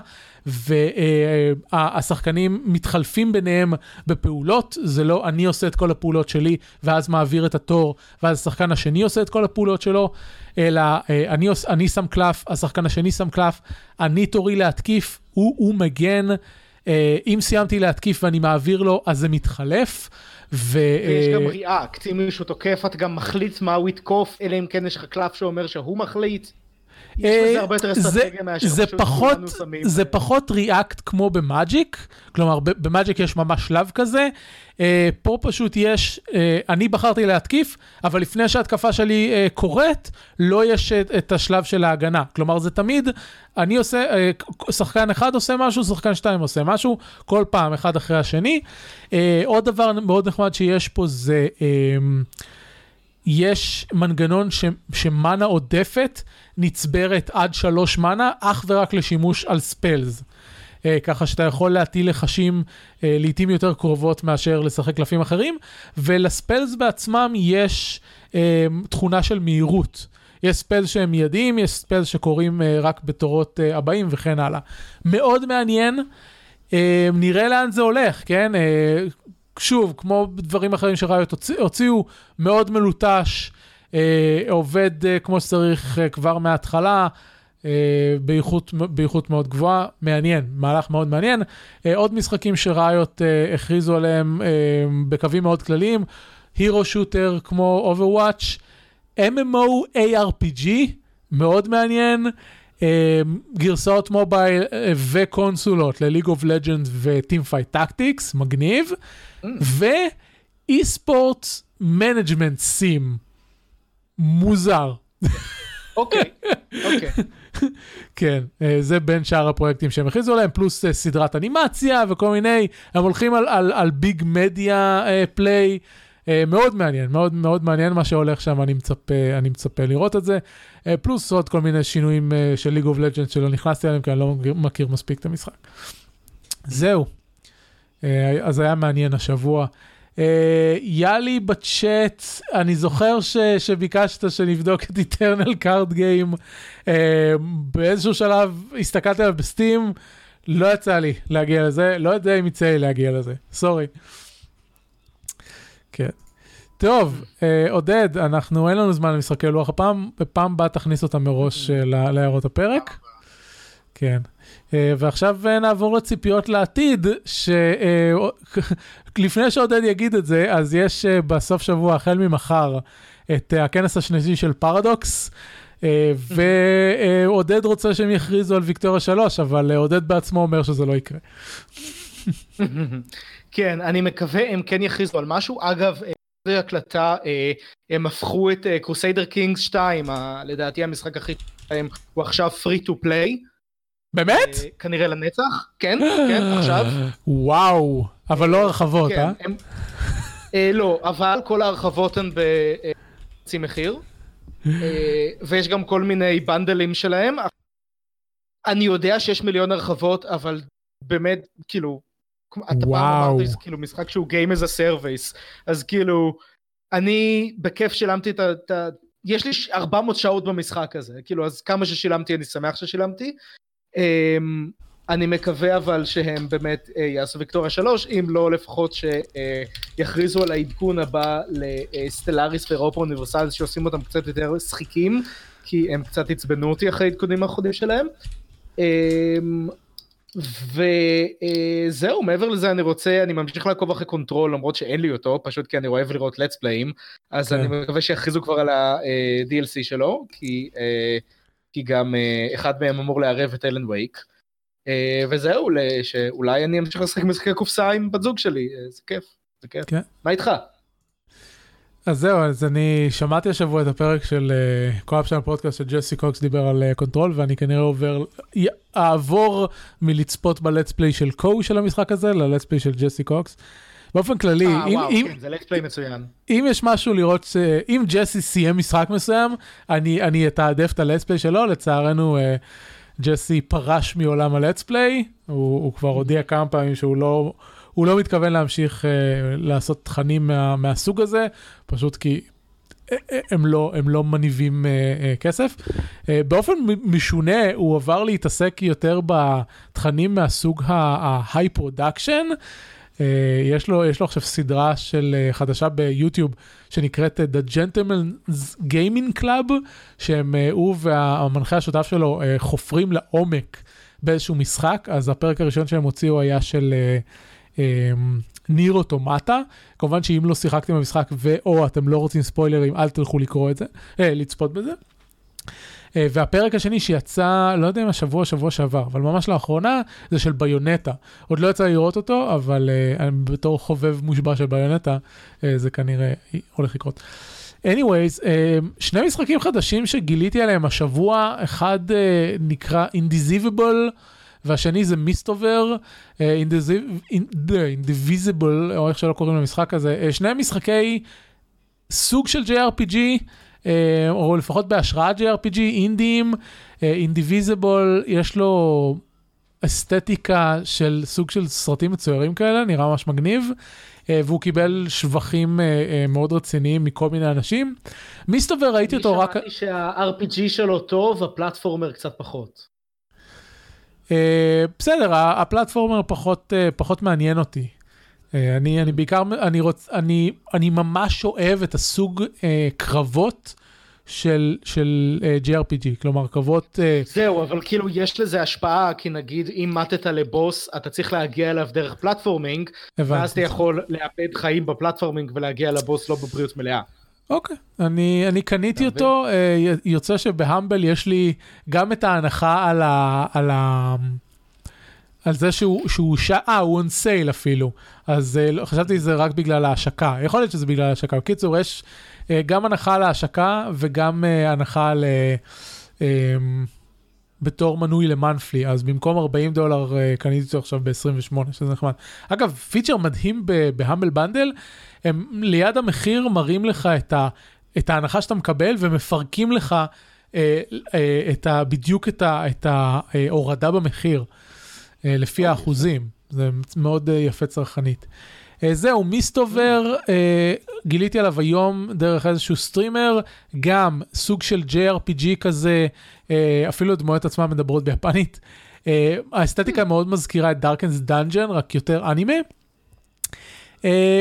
והשחקנים מתחלפים ביניהם בפעולות, זה לא אני עושה את כל הפעולות שלי ואז מעביר את התור, ואז השחקן השני עושה את כל הפעולות שלו, אלא אני, אני שם קלף, השחקן השני שם קלף, אני תורי להתקיף, הוא, הוא מגן, אם סיימתי להתקיף ואני מעביר לו, אז זה מתחלף. ו... ויש גם ריאקט, אם מישהו תוקף אתה גם מחליט מה הוא יתקוף, אלא אם כן יש לך קלף שאומר שהוא מחליט. אה, זה פחות, זה פחות ריאקט כמו במאג'יק, כלומר במאג'יק יש ממש שלב כזה, אה, פה פשוט יש, אה, אני בחרתי להתקיף, אבל לפני שההתקפה שלי קורית, לא יש את השלב של ההגנה, כלומר זה תמיד, אני עושה, שחקן אחד עושה משהו, שחקן שתיים עושה משהו, כל פעם אחד אחרי השני. עוד דבר מאוד נחמד שיש פה זה, יש מנגנון ש, שמנה עודפת נצברת עד שלוש מנה, אך ורק לשימוש על ספלס. Uh, ככה שאתה יכול להטיל לחשים uh, לעיתים יותר קרובות מאשר לשחק קלפים אחרים, ולספלס בעצמם יש uh, תכונה של מהירות. יש ספלס שהם מיידיים, יש ספלס שקורים uh, רק בתורות uh, הבאים וכן הלאה. מאוד מעניין, uh, נראה לאן זה הולך, כן? Uh, שוב, כמו דברים אחרים שראיות הוציא, הוציאו, מאוד מלוטש, אה, עובד אה, כמו שצריך אה, כבר מההתחלה, אה, באיכות, באיכות מאוד גבוהה, מעניין, מהלך מאוד מעניין. אה, עוד משחקים שראיות אה, הכריזו עליהם אה, בקווים מאוד כלליים, hero shooter כמו Overwatch, MMO ARPG, מאוד מעניין. Uh, גרסאות mobile uh, וקונסולות לליג אוף לג'נדס וטים פייט טקטיקס, מגניב. ו esports management sim. מוזר. אוקיי, אוקיי. כן, אה, זה בין שאר הפרויקטים שהם הכריזו עליהם, פלוס אה, סדרת אנימציה וכל מיני, הם הולכים על, על, על big media play. מאוד מעניין, מאוד מאוד מעניין מה שהולך שם, אני מצפה, אני מצפה לראות את זה. פלוס עוד כל מיני שינויים של ליג אוף לג'נדס שלא נכנסתי אליהם, כי אני לא מכיר מספיק את המשחק. זהו. אה, אז היה מעניין השבוע. אה, יאלי בצ'אט, אני זוכר ש, שביקשת שנבדוק את איטרנל קארד גיים. באיזשהו שלב הסתכלתי עליו בסטים, לא יצא לי להגיע לזה, לא יודע אם יצא לי להגיע לזה, סורי. כן. טוב, אה, עודד, אנחנו, אין לנו זמן למשחקי לוח הפעם, בפעם הבאה תכניס אותם מראש להערות הפרק. כן. אה, ועכשיו אה, נעבור לציפיות לעתיד, שלפני שעודד יגיד את זה, אז יש אה, בסוף שבוע, החל ממחר, את הכנס השנתי של פרדוקס. ועודד רוצה שהם יכריזו על ויקטוריה 3, אבל עודד בעצמו אומר שזה לא יקרה. כן, אני מקווה הם כן יכריזו על משהו. אגב, זה הקלטה, הם הפכו את קרוסיידר קינגס 2, לדעתי המשחק הכי טוב הוא עכשיו free to play. באמת? אה, כנראה לנצח, כן, כן, עכשיו. וואו, אבל לא הרחבות, כן, אה? אה? לא, אבל כל ההרחבות הן בחצי מחיר, ויש גם כל מיני בנדלים שלהם. אני יודע שיש מיליון הרחבות, אבל באמת, כאילו, אתה פעם אמרת, כאילו, משחק שהוא Game as a Service, אז כאילו, אני בכיף שילמתי את ה... יש לי 400 שעות במשחק הזה, כאילו, אז כמה ששילמתי אני שמח ששילמתי, אני מקווה אבל שהם באמת אה, יעשו ויקטוריה 3, אם לא לפחות שיכריזו על העדכון הבא לסטלאריס ואירופה אוניברסלס שעושים אותם קצת יותר שחיקים, כי הם קצת עצבנו אותי אחרי העדכונים האחרונים שלהם. אמ, וזהו, אה, מעבר לזה אני רוצה, אני ממשיך לעקוב אחרי קונטרול למרות שאין לי אותו, פשוט כי אני אוהב לראות let's אז כן. אני מקווה שיכריזו כבר על ה-DLC אה, שלו, כי... כי גם uh, אחד מהם אמור לערב את אלן וייק. Uh, וזהו, שאולי אני אמשיך לשחק משחקי קופסה עם בת זוג שלי, uh, זה כיף, זה כיף. כן. מה איתך? אז זהו, אז אני שמעתי השבוע את הפרק של קו-אפ של הפודקאסט של ג'סי קוקס דיבר על קונטרול, ואני כנראה עובר, אעבור מלצפות ב let's play של קו של המשחק הזה ל let's play של ג'סי קוקס. באופן כללי, אה, אם, וואו, אם, כן, זה let's play מצוין. אם יש משהו לראות, ש... אם ג'סי סיים משחק מסוים, אני, אני אתעדף את ה let's play שלו, לצערנו אה, ג'סי פרש מעולם ה let's play, הוא, הוא כבר הודיע כמה פעמים שהוא לא, הוא לא מתכוון להמשיך אה, לעשות תכנים מה, מהסוג הזה, פשוט כי אה, אה, הם לא, הם לא מניבים uh, uh, כסף. Uh, באופן משונה, הוא עבר להתעסק יותר בתכנים מהסוג ה-high production. Uh, יש, לו, יש לו עכשיו סדרה של uh, חדשה ביוטיוב שנקראת uh, The Gentleman's Gaming Club, שהם, הוא והמנחה השותף שלו חופרים לעומק באיזשהו משחק, אז הפרק הראשון שהם הוציאו היה של... ניר אוטומטה, כמובן שאם לא שיחקתם במשחק ואו אתם לא רוצים ספוילרים, אל תלכו לקרוא את זה, אה, לצפות בזה. אה, והפרק השני שיצא, לא יודע אם השבוע שבוע שעבר, אבל ממש לאחרונה, זה של ביונטה. עוד לא יצא לראות אותו, אבל אני בתור חובב מושבע של ביונטה, אה, זה כנראה הולך לקרות. anyways, אה, שני משחקים חדשים שגיליתי עליהם השבוע, אחד אה, נקרא Indivisible, והשני זה מיסטובר, אינדיביזיבל, או איך שלא קוראים למשחק הזה, uh, שני משחקי סוג של JRPG, uh, או לפחות בהשראת JRPG, אינדיים, אינדיביזיבל, uh, יש לו אסתטיקה של סוג של סרטים מצוירים כאלה, נראה ממש מגניב. Uh, והוא קיבל שבחים מאוד רציניים מכל מיני אנשים. מיסטובר ראיתי אותו רק... אני שמעתי שה-RPG שלו טוב, הפלטפורמר קצת פחות. בסדר, הפלטפורמר פחות, פחות מעניין אותי. Uh, אני, אני בעיקר, אני, רוצ, אני, אני ממש אוהב את הסוג uh, קרבות של, של uh, JRPG, כלומר קרבות... Uh, זהו, אבל כאילו יש לזה השפעה, כי נגיד אם מתת לבוס, אתה צריך להגיע אליו דרך פלטפורמינג, ואז אתה יכול לאבד חיים בפלטפורמינג ולהגיע לבוס לא בבריאות מלאה. אוקיי, okay. אני, אני קניתי אותו, uh, יוצא שבהמבל יש לי גם את ההנחה על ה... על ה... על זה שהוא, שהוא. אה, הוא on sale אפילו. אז uh, חשבתי שזה רק בגלל ההשקה. יכול להיות שזה בגלל ההשקה. בקיצור, יש uh, גם הנחה להשקה וגם uh, הנחה ל... Uh, בתור מנוי למאנפלי, אז במקום 40 דולר קניתי אותו עכשיו ב-28, שזה נחמד. אגב, פיצ'ר מדהים ב Humble Bundle, הם ליד המחיר מראים לך את, ה, את ההנחה שאתה מקבל ומפרקים לך uh, uh, את ה, בדיוק את, ההורדה במחיר, uh, לפי האחוזים. זה מאוד uh, יפה צרכנית. Uh, זהו, Mistover, גיליתי עליו היום דרך איזשהו streamer, גם סוג של JRPG כזה, אפילו הדמויות עצמן מדברות ביפנית. האסתטיקה מאוד מזכירה את Darkest Dungeon, רק יותר אנימה.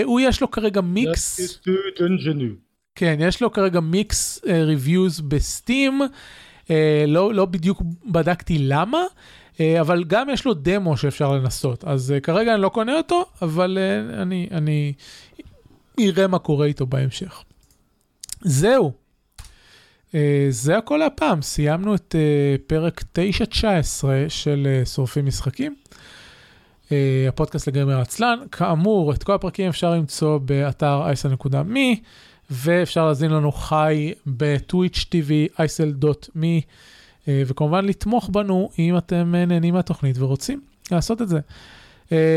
הוא יש לו כרגע מיקס, כן, יש לו כרגע mixed reviews ב Steam, לא, לא בדיוק בדקתי למה. אבל גם יש לו דמו שאפשר לנסות, אז כרגע אני לא קונה אותו, אבל אני, אני אראה מה קורה איתו בהמשך. זהו. זה הכל להפעם, סיימנו את פרק 9-19 של שורפים משחקים. הפודקאסט לגמר עצלן, כאמור, את כל הפרקים אפשר למצוא באתר isl.me, ואפשר להזין לנו חי בטוויץ' TV, isl.me. וכמובן לתמוך בנו אם אתם נהנים מהתוכנית ורוצים לעשות את זה.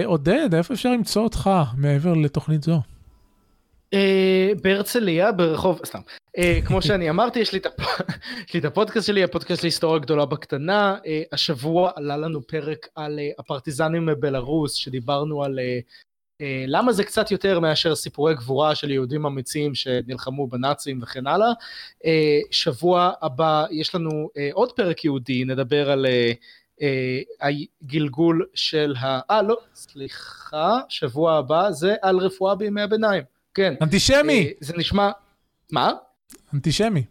עודד, איפה אפשר למצוא אותך מעבר לתוכנית זו? בהרצליה ברחוב, סתם, כמו שאני אמרתי, יש לי את הפודקאסט שלי, הפודקאסט להיסטוריה גדולה בקטנה, השבוע עלה לנו פרק על הפרטיזנים מבלארוס, שדיברנו על למה זה קצת יותר מאשר סיפורי גבורה של יהודים אמיצים שנלחמו בנאצים וכן הלאה. שבוע הבא יש לנו עוד פרק יהודי, נדבר על הגלגול של ה... אה לא, סליחה, שבוע הבא זה על רפואה בימי הביניים. כן. אנטישמי. זה נשמע... מה? אנטישמי.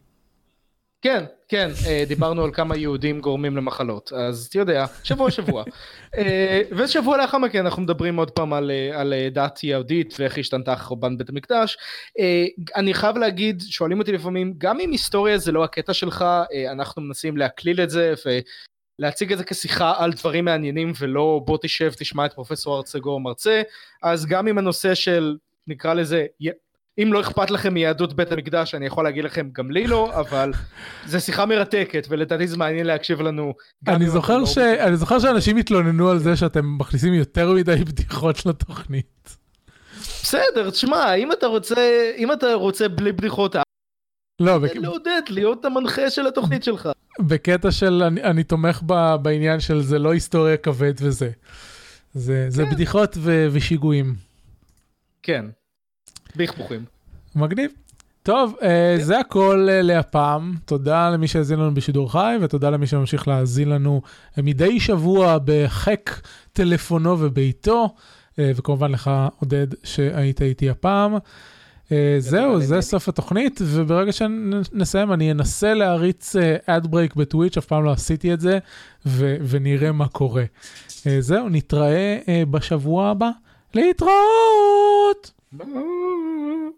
כן, כן, דיברנו על כמה יהודים גורמים למחלות, אז אתה יודע, שבוע שבוע. ושבוע לאחר מכן אנחנו מדברים עוד פעם על, על דת יהודית ואיך השתנתה חורבן בית המקדש. אני חייב להגיד, שואלים אותי לפעמים, גם אם היסטוריה זה לא הקטע שלך, אנחנו מנסים להקליל את זה ולהציג את זה כשיחה על דברים מעניינים ולא בוא תשב תשמע את פרופסור ארצגור מרצה, אז גם אם הנושא של נקרא לזה אם לא אכפת לכם מיהדות בית המקדש, אני יכול להגיד לכם, גם לי לא, אבל זה שיחה מרתקת, ולדעתי זה מעניין להקשיב לנו. אני זוכר, אתם ש... לא- אני זוכר שאנשים התלוננו על זה שאתם מכניסים יותר מדי בדיחות לתוכנית. בסדר, תשמע, אם אתה רוצה, אם אתה רוצה בלי בדיחות, לא, בק... תן לעודד, להיות המנחה של התוכנית שלך. בקטע של אני, אני תומך ב... בעניין של זה לא היסטוריה כבד וזה. זה, זה כן. בדיחות ו... ושיגועים. כן. בכפוכים. מגניב. טוב, אה, זה הכל אה, להפעם. תודה למי שהאזין לנו בשידור חי, ותודה למי שממשיך להאזין לנו אה, מדי שבוע בחק טלפונו וביתו, וכמובן לך, עודד, שהיית איתי הפעם. זהו, זה. סוף התוכנית, וברגע שנסיים אני אנסה להריץ אדברייק בטוויץ', אף פעם לא עשיתי את זה, ונראה מה קורה. זהו, נתראה אה, בשבוע הבא. להתראות! Bye.